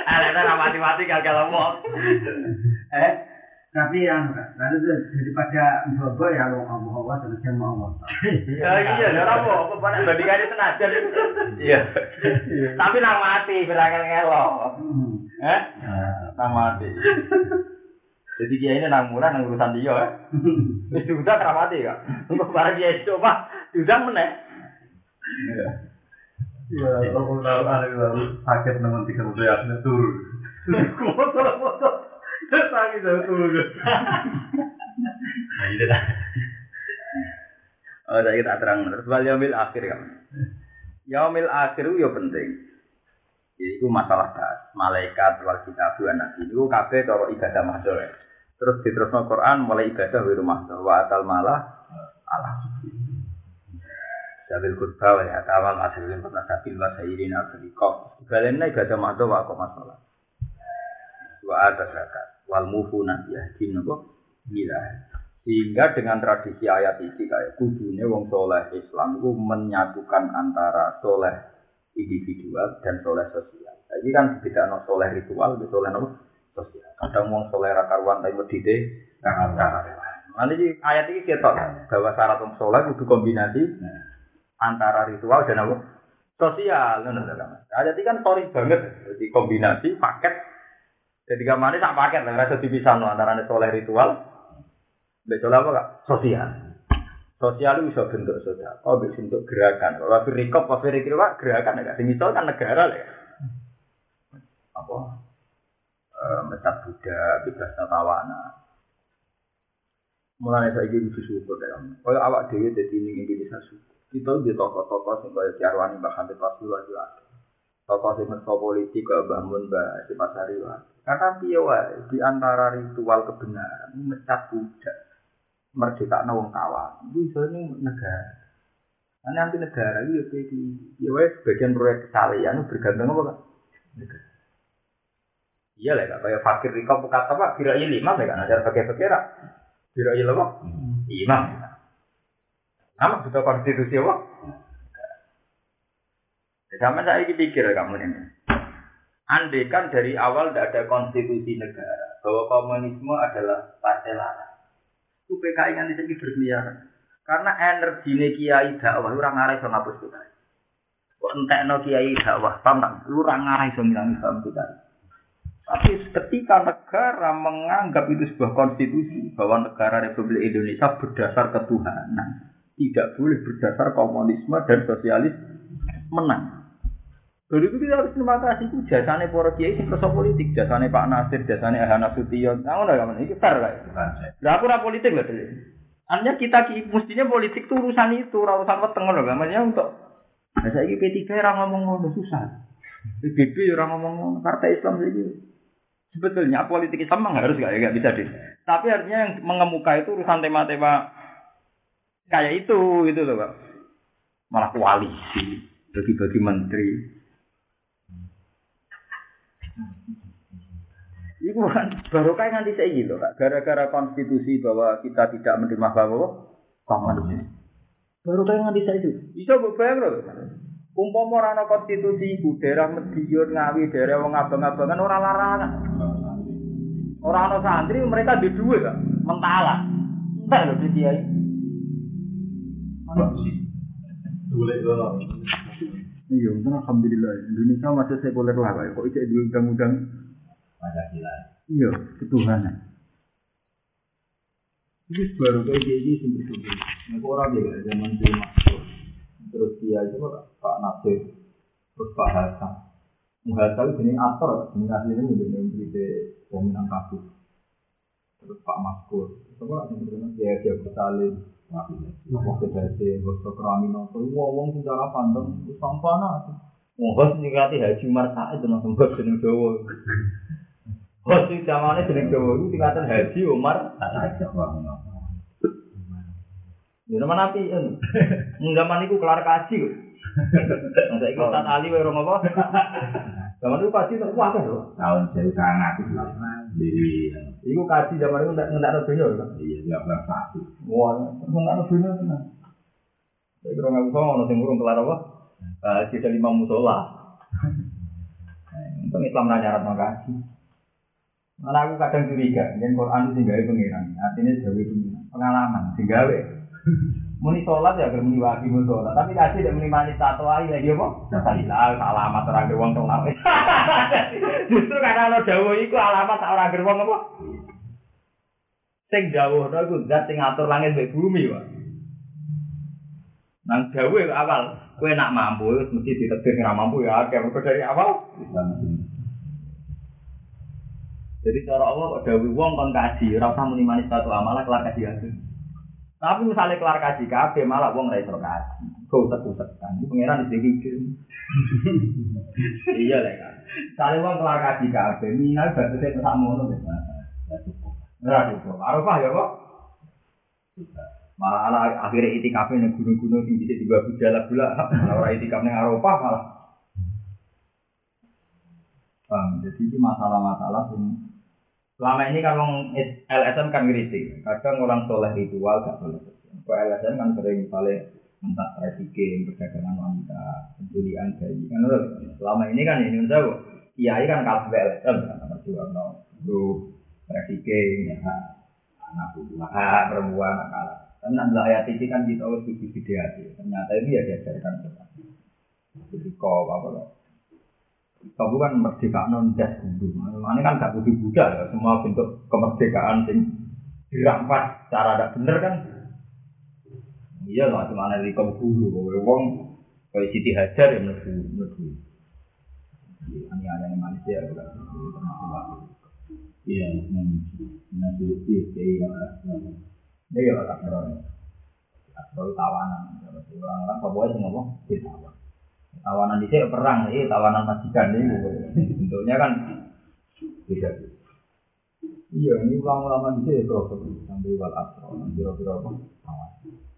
Alena mati-mati gagal ngomong. Eh, tapi yang lalu itu daripada bobo ya lo ngomong Allah dan saya mau ngomong. Ya iya, ya apa apa banyak bandingannya senajan. Iya. Tapi nang mati berangkat ngelok. Eh? Nang mati. Jadi dia ini nang murah nang urusan dia ya. Wis diundang ra mati kak. Untuk barang dia coba diundang meneh. Iya. Iya, kalau lalu sakit nemen tiga puluh ya turun. Foto-foto, sakit dari turun. Nah, itu dah. Oh, saya kita terang terus wal yaumil akhir kan. Yaumil akhir itu ya penting. Itu masalah das, malaikat wal kitab wa nabi itu kabeh cara ibadah mahdzur. Terus diterusno Quran mulai ibadah wa mahdzur wa atal malah Allah. Jabil kurba wa ya tamal asirin pernah sabil wa sayirin al-sadiqah. Ibadah ibadah mahdzur wa koma sholat. Wa ada zakat wal mufuna yahdin apa? Bila sehingga dengan tradisi ayat ini kayak kudune wong soleh Islam itu menyatukan antara soleh individual dan soleh sosial. Jadi kan tidak no soleh ritual, di soleh no sosial. Kadang wong soleh rakarwan tapi medite rakarwan. Nanti ayat ini kita bahwa syarat wong soleh itu kombinasi antara ritual dan apa? Sosial. Ayat ini kan sorry banget, jadi kombinasi paket. Jadi gambarnya tak paket, nggak rasa antara soleh ritual, Betul apa kak? Sosial. Sosial itu bisa bentuk sosial. Oh, bisa bentuk gerakan. Kalau firikop, kalau firikop pak gerakan ya. Sing kan negara lah ya. Apa? E, Mesat Buddha, bebas tawana. Mulai saya ingin bersyukur dalam. Kalau awak dewi jadi ini Indonesia syukur. Kita di tokoh-tokoh yang kayak Tiarwani Mbak Hamid Pasuruan juga. Tokoh mereka politik bangun Mbak si Pasari Karena piawa di antara ritual kebenaran mecat Buddha merdeka wong kawan. Itu ini negara. Nah, nanti negara itu ya di ya wes bagian proyek kesalahan bergantung apa kak? Negara. Iya lah kayak fakir di kampung kata pak, kira lima ya kan, ajar pakai fakir Kira lima, imam. Nama sudah konstitusi apa? Sama saya ini pikir kamu ini. Andai kan dari awal tidak ada konstitusi negara, bahwa komunisme adalah partai larang itu PKI berkeliaran. Karena energi kiai dakwah ora ngarai iso ngapus PKI. Kok entekno kiai dakwah, paham tak? Ora ngarai iso ngilangi Islam PKI. Tapi ketika negara menganggap itu sebuah konstitusi bahwa negara Republik Indonesia berdasar ketuhanan, tidak boleh berdasar komunisme dan sosialis menang. Jadi itu kita harus terima kasih itu jasane para kiai sing kersa politik, jasane Pak Nasir, jasane Ahana Sution. Nah, ngono kan iki fair lah. Lah aku ora politik lah dulu. Artinya kita mestinya politik itu urusan itu, urusan weteng ngono. Maksudnya untuk Nah, saya P3 ora ngomong ngono susah. PBB ora ngomong ngono, Partai Islam iki. Sebetulnya politik Islam harus gak, gak bisa deh. Tapi artinya yang mengemuka itu urusan tema-tema kayak itu, itu loh Pak. Malah koalisi, bagi-bagi menteri, Iku kan baru kayak nganti saya gitu, Kak. Gara-gara konstitusi bahwa kita tidak menerima bahwa komunis. Baru nganti saya itu. Bisa bayang loh. Umpama ora ana konstitusi iku daerah Medion Ngawi daerah wong abang-abangan ora larangan. Ora ana santri mereka di duwe kok. Mentala. Entar lho di kiai. Boleh kalau Iya, untung alhamdulillah Indonesia masih sekuler lah kok itu undang-undang Pancasila. Iya, ketuhanan. Ini baru kayak gini sih betul. Nah, orang juga zaman dulu masuk. Terus dia itu Pak Nasir, terus Pak Hasan. Muhasan itu jenis aktor, jenis aslinya mungkin yang beri de jaminan kasus. Terus Pak Maskur, coba yang bernama dia dia Salim, Nopo kedase boso kramino to wong sih cara pandang sampana. Wong hos nyikati Haji Umar Said dengan sembah jeneng Jawa. Hos sing zamane jeneng Jawa tingkatan Haji Umar Ya nama nabi en. mana iku kelar kaji. Masa iku Ustaz Ali wae apa? Zaman iku kaji terus wae lho. Tahun 1900 diri. Iku kaji zaman itu nggak nggak ada kan? Iya, nggak pernah satu. Wah, nggak ada dunia? Saya kira nggak usah ngono sing burung kelar apa? Nah. Kita lima musola. Nah, untung Islam nanya nyarat makaji. Mana aku kadang curiga, jadi Quran itu singgawi pengiran, artinya jauh itu pengalaman, singgawi. Muni sholat ya agar muni wajib sholat, tapi kasih tidak muni manis tato aja lagi apa? Salilah, alamat orang gerbang sholat. Justru karena lo jauh itu alamat orang gerbang apa? Sing jauh itu zat sing ngatur langit dan bumi, Pak. Nang jauh itu awal, kue nak mampu, mesti ditetir nggak mampu ya, kayak dari awal. Jadi cara Allah kok dawuh wong kon kaji, ora usah muni manis satu amalah kelar kaji. Tapi misalnya kelar kaji kabeh malah wong ora iso kaji. Kok utek-utek kan. Pangeran iki pikir. Iya lah kan. Misalnya wong kelar kaji kabeh, minal batese kesak mono wis. Ora cukup. Ya kok. Malah ala akhirnya itikaf ning gunung-gunung sing bisa dibawa bujala gula, ora itikaf ning Arafah malah. Paham? Jadi ini masalah-masalah yang selama ini kan orang LSM kan ngiritik, kadang orang soleh ritual gak soleh Kalau LSM kan sering misalnya entah trafficking, perdagangan wanita, penculikan bayi, kan selama ini kan ini udah kiai kan kabeh LSM kan dua no, grup trafficking, ya, anak buah, perempuan, anak kalah. Tapi nanti ayat ini kan kita harus bikin video ternyata itu ya diajarkan jadi kau apa loh kamu kan merdeka non das kudu. Ini kan gak kudu budak ya. Semua bentuk kemerdekaan sing dirampas cara ada bener kan. Iya lah, cuma di kamu kudu. Kowe wong kayak Siti Hajar ya mlebu mlebu. Ini ada yang manusia ya kan. Iya, nanti iya kayak Ini ya terus. Atau tawanan. Orang-orang pokoknya semua ngomong ditawan. Tawanan di sini perang, ini tawanan majikan ini. Bentuknya kan beda. Iya, ini ulama-ulama sini terus sampai wal asro, biro-biro apa? Tawanan.